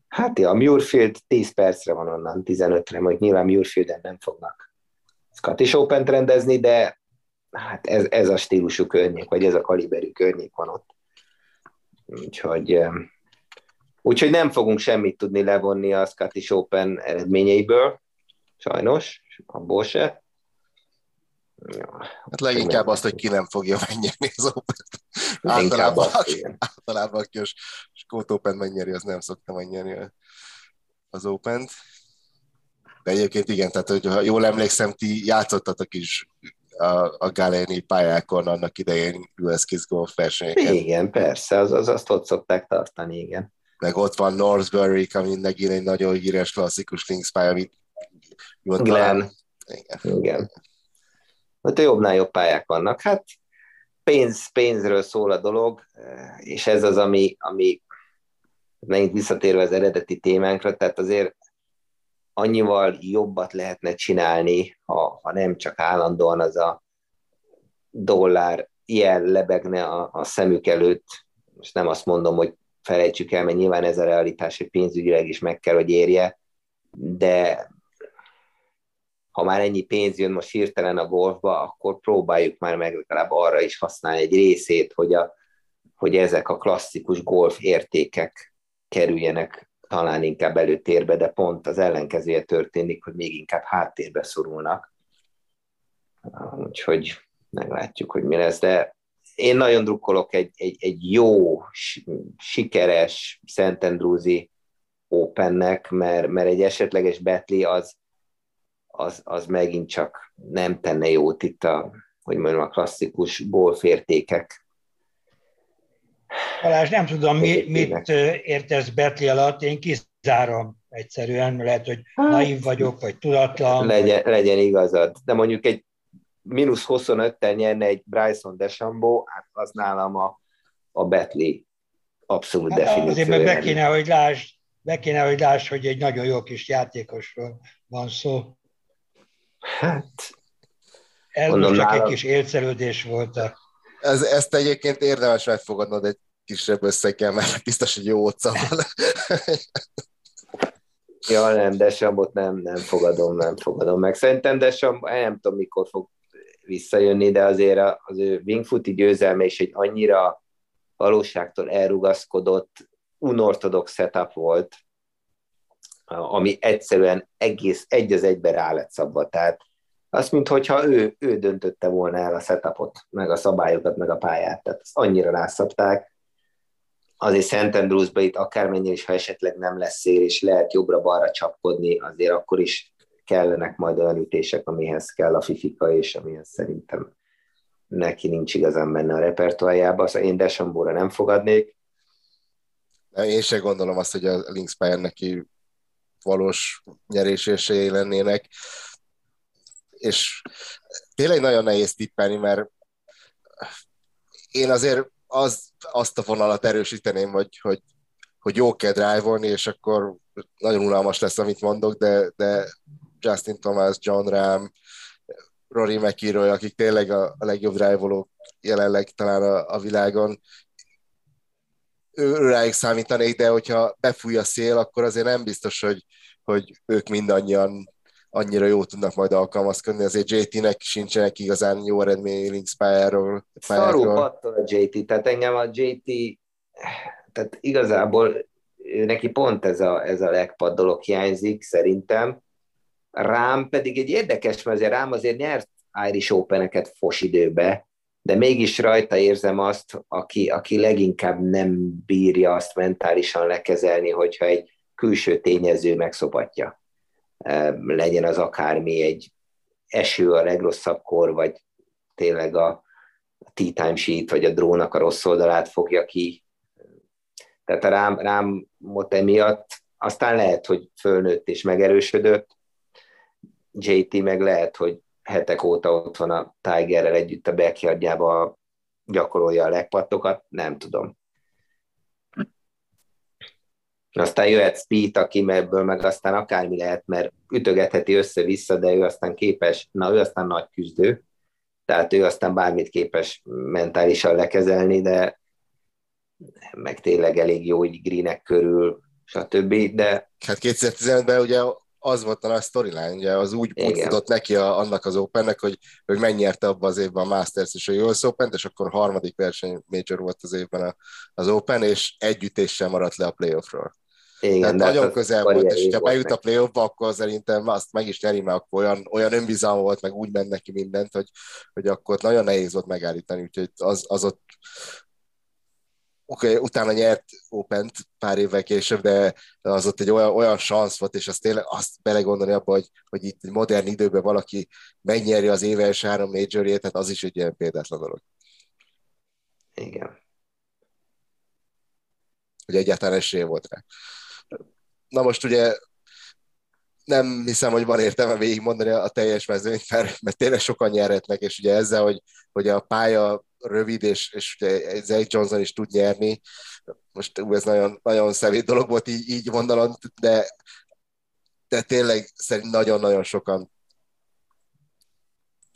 S3: Hát ja, a Muirfield 10 percre van onnan, 15-re, majd nyilván Muirfielden nem fognak Scottish open rendezni, de hát ez, ez a stílusú környék, vagy ez a kaliberű környék van ott. Úgyhogy Úgyhogy nem fogunk semmit tudni levonni a Scottish Open eredményeiből, sajnos, abból se.
S2: Hát leginkább azt, hogy ki nem fogja megnyerni az Open-t. Általában, azt, általában aki a Scott Open megnyeri, az nem szokta megnyerni az Open-t. De egyébként igen, tehát hogy ha jól emlékszem, ti játszottatok is a, a Galéni pályákon annak idején US Kids Golf versenyeken.
S3: Igen, persze, az, az, azt ott szokták tartani, igen
S2: meg ott van Northbury, ami megint egy nagyon híres klasszikus links pálya, amit
S3: Glenn. Talán... Igen. Igen. Hát jobbnál jobb pályák vannak. Hát pénz, pénzről szól a dolog, és ez az, ami, ami megint visszatérve az eredeti témánkra, tehát azért annyival jobbat lehetne csinálni, ha, ha nem csak állandóan az a dollár ilyen lebegne a, a szemük előtt, most nem azt mondom, hogy felejtsük el, mert nyilván ez a realitás, hogy pénzügyileg is meg kell, hogy érje, de ha már ennyi pénz jön most hirtelen a golfba, akkor próbáljuk már meg legalább arra is használni egy részét, hogy, a, hogy ezek a klasszikus golf értékek kerüljenek talán inkább előtérbe, de pont az ellenkezője történik, hogy még inkább háttérbe szorulnak. Úgyhogy meglátjuk, hogy mi lesz, de én nagyon drukkolok egy, egy, egy jó, sikeres Szentendrúzi Opennek, mert, mert egy esetleges betli az, az, az megint csak nem tenne jót itt a, hogy mondjam, a klasszikus golfértékek.
S1: Balázs, nem tudom, mi, mit értesz Betli alatt, én kizárom egyszerűen, lehet, hogy hát, naív vagyok, vagy tudatlan.
S3: Legyen, legyen igazad, de mondjuk egy mínusz 25-tel nyerne egy Bryson DeChambeau, hát az nálam a, a Betli abszolút hát definíció.
S1: Azért meg be kéne, hogy lásd, be kéne, hogy lásd, hogy egy nagyon jó kis játékosról van szó.
S3: Hát...
S1: Ez mondom, csak nálam... egy kis élszerődés volt. A...
S2: Ez, ezt egyébként érdemes megfogadnod egy kisebb összeggel, mert biztos, hogy jó ott van.
S3: Ja, nem, Desambot nem, nem fogadom, nem fogadom meg. Szerintem Desamb, nem tudom, mikor fog visszajönni, de azért az ő wingfooti győzelme is egy annyira valóságtól elrugaszkodott, unortodox setup volt, ami egyszerűen egész egy az egybe rá lett szabva. Tehát azt, mintha ő, ő döntötte volna el a setupot, meg a szabályokat, meg a pályát. Tehát azt annyira rászabták. Azért Szent Andrewsba itt akármennyire is, ha esetleg nem lesz szél, és lehet jobbra-balra csapkodni, azért akkor is kellenek majd olyan ütések, amihez kell a fifika, és amihez szerintem neki nincs igazán benne a repertoájába, szóval én Desambóra nem fogadnék.
S2: Én sem gondolom azt, hogy a Lynx pályán neki valós nyerés lennének, és tényleg nagyon nehéz tippelni, mert én azért az, azt a vonalat erősíteném, hogy, hogy, hogy jó kell drive és akkor nagyon unalmas lesz, amit mondok, de, de Justin Thomas, John Ram, Rory McIlroy, akik tényleg a, a legjobb drive jelenleg talán a, a világon, ő, rájuk számítanék, de hogyha befúj a szél, akkor azért nem biztos, hogy, hogy ők mindannyian annyira jó tudnak majd alkalmazkodni, azért JT-nek sincsenek igazán jó eredmény Links pályáról.
S3: Szarú a JT, tehát engem a JT, tehát igazából neki pont ez a, ez a legpad dolog hiányzik szerintem. Rám pedig egy érdekes, mert azért rám azért nyert Irish Open-eket fos időbe, de mégis rajta érzem azt, aki, aki leginkább nem bírja azt mentálisan lekezelni, hogyha egy külső tényező megszopatja. Legyen az akármi egy eső a legrosszabb kor, vagy tényleg a tea time sheet, vagy a drónak a rossz oldalát fogja ki. Tehát a rám, rám emiatt aztán lehet, hogy fölnőtt és megerősödött, JT meg lehet, hogy hetek óta ott van a Tigerrel együtt a backyardjába, gyakorolja a legpattokat, nem tudom. Aztán jöhet Speed, aki ebből meg aztán akármi lehet, mert ütögetheti össze-vissza, de ő aztán képes, na ő aztán nagy küzdő, tehát ő aztán bármit képes mentálisan lekezelni, de meg tényleg elég jó így greenek körül, stb. De...
S2: Hát 2015-ben ugye az volt a nagy storyline, ugye az úgy, úgy futott neki a, annak az Opennek, hogy, hogy megnyerte abban az évben a Masters és a US open és akkor a harmadik verseny major volt az évben a, az Open, és együttéssel maradt le a playoffról. Igen, Tehát nagyon közel volt, és ha bejut a playoffba, akkor szerintem azt meg is nyeri, mert akkor olyan, olyan önbizalma volt, meg úgy ment neki mindent, hogy, hogy akkor nagyon nehéz volt megállítani, úgyhogy az, az ott okay, utána nyert open pár évvel később, de az ott egy olyan, olyan szansz volt, és azt tényleg azt belegondolni abba, hogy, hogy itt egy modern időben valaki megnyeri az éve első három majorjét, tehát az is egy ilyen példátlan dolog.
S3: Igen.
S2: Hogy egyáltalán esélye volt rá. Na most ugye nem hiszem, hogy van értelme végigmondani a teljes mezőnyt, mert, mert tényleg sokan nyerhetnek, és ugye ezzel, hogy, hogy a pálya rövid, és, és ugye Zay Johnson is tud nyerni, most ez nagyon, nagyon szemét dolog volt így, így mondanom, de, de tényleg szerint nagyon-nagyon sokan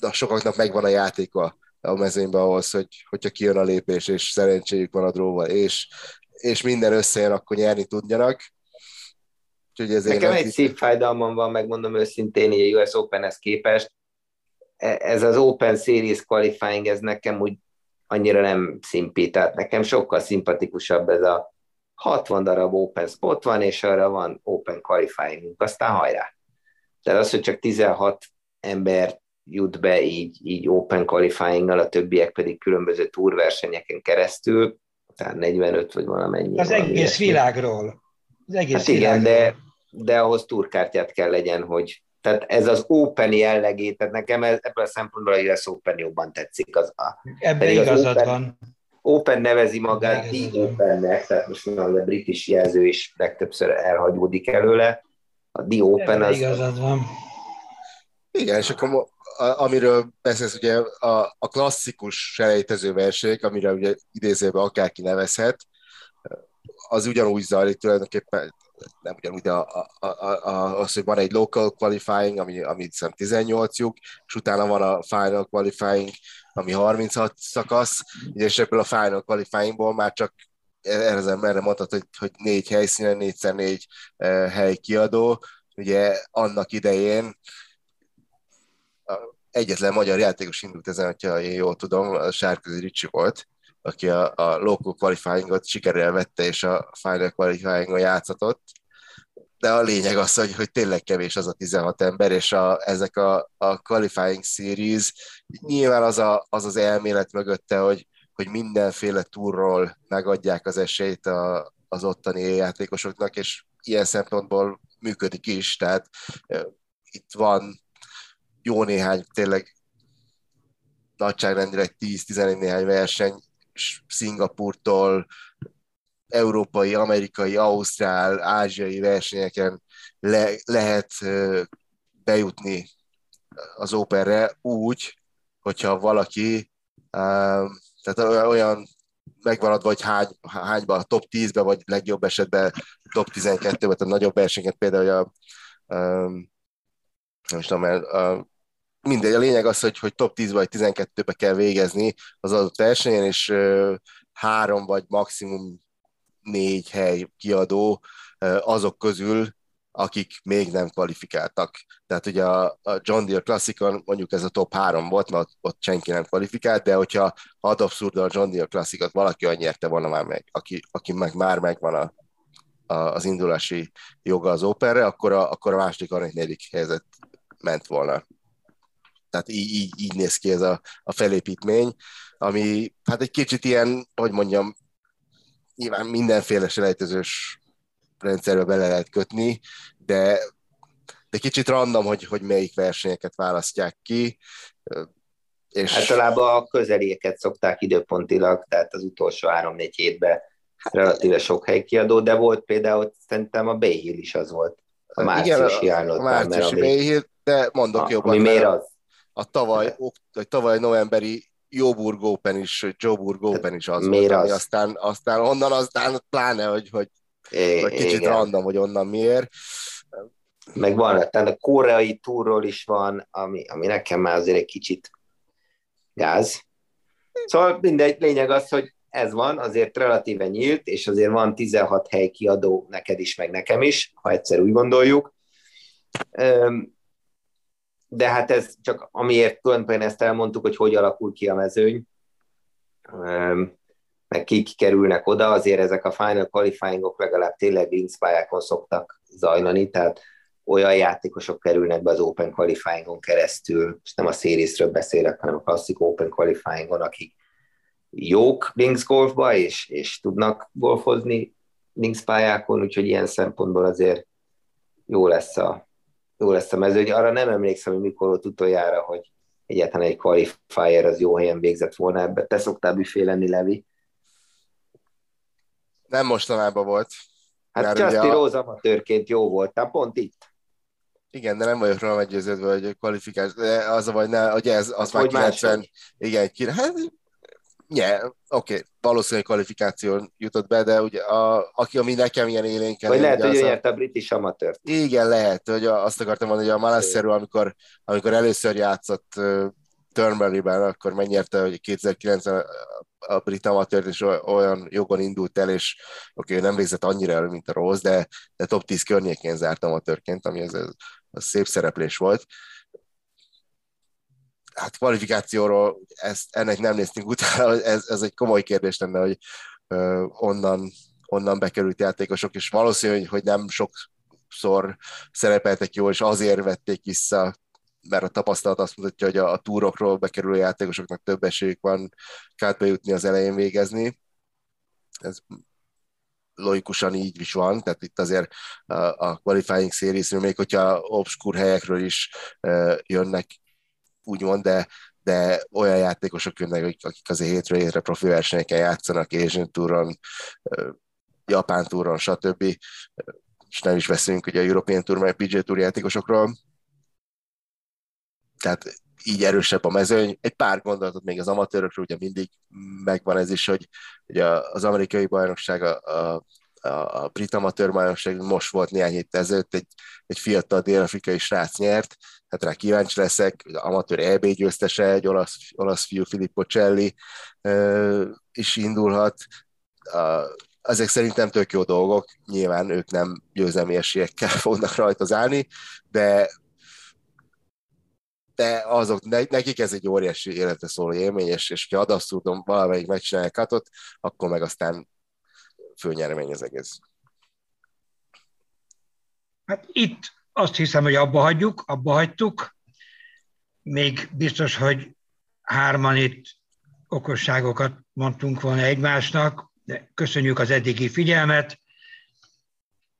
S2: de sokaknak megvan a játéka a mezőnyben ahhoz, hogy, hogyha kijön a lépés, és szerencséjük van a dróval, és, és minden összejön, akkor nyerni tudjanak.
S3: Úgyhogy ezért Nekem egy szívfájdalmam van, megmondom őszintén, így a US Open-hez képest. E, ez az Open Series qualifying, ez nekem úgy annyira nem szimpít, tehát nekem sokkal szimpatikusabb ez a 60 darab open spot van, és arra van open qualifying, aztán hajrá. Tehát az, hogy csak 16 ember jut be így, így open qualifying a többiek pedig különböző túrversenyeken keresztül, tehát 45 vagy valamennyi.
S1: Az egész ilyesmi. világról.
S3: Az egész hát igen, világról. de, de ahhoz túrkártyát kell legyen, hogy tehát ez az open jellegét, tehát nekem ebből a szempontból a US Open jobban tetszik. Az, a,
S1: Ebben igazad
S3: open,
S1: van.
S3: Open nevezi magát The Opennek, tehát most már a british jelző is legtöbbször elhagyódik előle. A The Open
S1: az... igazad van.
S2: Igen, és akkor amiről beszélsz, ugye a, a klasszikus selejtező verseny, amire ugye idézőben akárki nevezhet, az ugyanúgy zajlik tulajdonképpen, nem ugyanúgy, a, a, a, a, az, hogy van egy local qualifying, ami, ami hiszem 18 lyuk, és utána van a final qualifying, ami 36 szakasz, és ebből a final qualifyingból már csak erre az emberre mondhat, hogy, hogy négy helyszínen, négyszer négy uh, hely kiadó. Ugye annak idején egyetlen magyar játékos indult ezen, hogyha én jól tudom, a Sárközi Ricsi volt, aki a, a local qualifyingot sikerrel vette, és a final qualifyingon játszatott. De a lényeg az, hogy, hogy tényleg kevés az a 16 ember, és a, ezek a, a qualifying series, nyilván az, a, az az elmélet mögötte, hogy, hogy mindenféle túrról megadják az esélyt a, az ottani játékosoknak, és ilyen szempontból működik is, tehát itt van jó néhány tényleg nagyságrendileg 10-11 néhány verseny, Szingapurtól, európai, amerikai, ausztrál, ázsiai versenyeken le, lehet bejutni az Operre úgy, hogyha valaki tehát olyan megvan vagy hány, hányban, a top 10-be, vagy legjobb esetben top 12-be, tehát a nagyobb versenyeket például a, um, nem is tudom, a, mindegy, a lényeg az, hogy, hogy top 10 vagy 12-be kell végezni az adott versenyen, és három vagy maximum négy hely kiadó azok közül akik még nem kvalifikáltak. Tehát ugye a, a John Deere Classicon mondjuk ez a top három volt, mert ott senki nem kvalifikált, de hogyha ad abszurd a John Deere Classicot valaki olyan nyerte volna már meg, aki, aki meg már megvan a, a, az indulási joga az Openre, akkor a, akkor a második, harmadik, negyedik helyzet ment volna. Tehát így, így, így néz ki ez a, a felépítmény, ami hát egy kicsit ilyen, hogy mondjam, nyilván mindenféle selejtezős rendszerbe bele lehet kötni, de, de kicsit random, hogy, hogy melyik versenyeket választják ki.
S3: És... Általában a közelieket szokták időpontilag, tehát az utolsó három-négy hétben relatíve sok helykiadó, de volt például szerintem a Bay Hill is az volt. A márciusi
S2: Igen, a, a márciusi Bay Hill, de mondok a, jobban. Ami
S3: miért az?
S2: A tavaly, a tavaly novemberi Jóburg Open is, Joburg Open is az miért volt, az? aztán, aztán onnan aztán pláne, hogy, hogy, é, hogy kicsit igen. random, hogy onnan miért.
S3: Meg van, tehát a koreai túról is van, ami, ami nekem már azért egy kicsit gáz. Szóval mindegy, lényeg az, hogy ez van, azért relatíve nyílt, és azért van 16 hely kiadó neked is, meg nekem is, ha egyszer úgy gondoljuk. De hát ez csak amiért tulajdonképpen ezt elmondtuk, hogy hogy alakul ki a mezőny, meg kik kerülnek oda, azért ezek a final qualifyingok legalább tényleg links pályákon szoktak zajlani, tehát olyan játékosok kerülnek be az Open Qualifyingon keresztül, és nem a Seriesről beszélek, hanem a klasszik Open Qualifyingon, akik jók links golfba, és, és tudnak golfozni links pályákon, úgyhogy ilyen szempontból azért jó lesz a, jó lesz a mező. Arra nem emlékszem, hogy mikor volt utoljára, hogy egyáltalán egy qualifier az jó helyen végzett volna ebbe. Te szoktál büfé lenni, Levi?
S2: Nem mostanában volt.
S3: Hát Justin a... Rose amatőrként jó volt, tehát pont itt.
S2: Igen, de nem vagyok róla meggyőződve, hogy kvalifikás, de az a vagy, ne, hogy ez, az hát, már 90, másik. igen, hát Yeah, oké, okay. valószínűleg kvalifikáció jutott be, de ugye a, aki, ami nekem ilyen élénken...
S3: Vagy lehet, hogy ő nyerte a British amatőrt.
S2: Igen, lehet, hogy azt akartam mondani, hogy a Malasseru, amikor, amikor először játszott Turnberry-ben, akkor megnyerte, hogy 2009-ben a brit amatőrt, és olyan jogon indult el, és oké, okay, nem végzett annyira elő, mint a Rose, de, de top 10 környékén zárt amatőrként, ami ez, ez, az szép szereplés volt hát kvalifikációról ezt, ennek nem néztünk utána, ez, ez egy komoly kérdés lenne, hogy uh, onnan, onnan bekerült játékosok, és valószínű, hogy, nem sokszor szerepeltek jól, és azért vették vissza, mert a tapasztalat azt mutatja, hogy a, a túrokról bekerülő játékosoknak több esélyük van kártba jutni az elején végezni. Ez logikusan így is van, tehát itt azért a, a qualifying series még hogyha obskur helyekről is jönnek úgymond, de, de olyan játékosok jönnek, akik azért hétről hétre profi versenyeken játszanak, Asian Touron, Japán Touron, stb. És nem is beszélünk ugye a European Tour, meg PGA Tour játékosokról. Tehát így erősebb a mezőny. Egy pár gondolatot még az amatőrökről, ugye mindig megvan ez is, hogy ugye az amerikai bajnokság, a, a, a brit amatőr bajnokság most volt néhány héttel ezelőtt, egy, egy fiatal dél-afrikai srác nyert, hát rá kíváncsi leszek, amatőr EB győztese, egy olasz, olasz fiú Filippo Celli is indulhat. Ezek szerintem tök jó dolgok, nyilván ők nem győzelmi esélyekkel fognak rajta állni, de de azok, nekik ez egy óriási életre szóló élmény, és, és ha adasztúdom valamelyik megcsinálja katot, akkor meg aztán főnyeremény az egész.
S1: Hát itt azt hiszem, hogy abba hagyjuk, abba hagytuk. Még biztos, hogy hárman itt okosságokat mondtunk volna egymásnak, de köszönjük az eddigi figyelmet.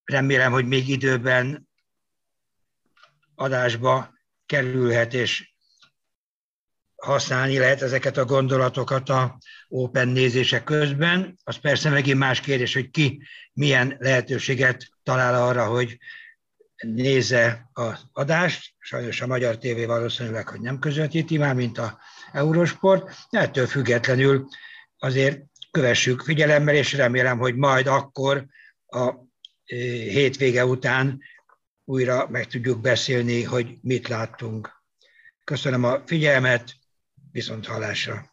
S1: Remélem, hogy még időben adásba kerülhet, és használni lehet ezeket a gondolatokat a Open nézések közben. Az persze megint más kérdés, hogy ki milyen lehetőséget talál arra, hogy nézze az adást, sajnos a Magyar TV valószínűleg, hogy nem közvetíti már, mint a Eurosport, ettől függetlenül azért kövessük figyelemmel, és remélem, hogy majd akkor a e, hétvége után újra meg tudjuk beszélni, hogy mit láttunk. Köszönöm a figyelmet, viszont hallásra!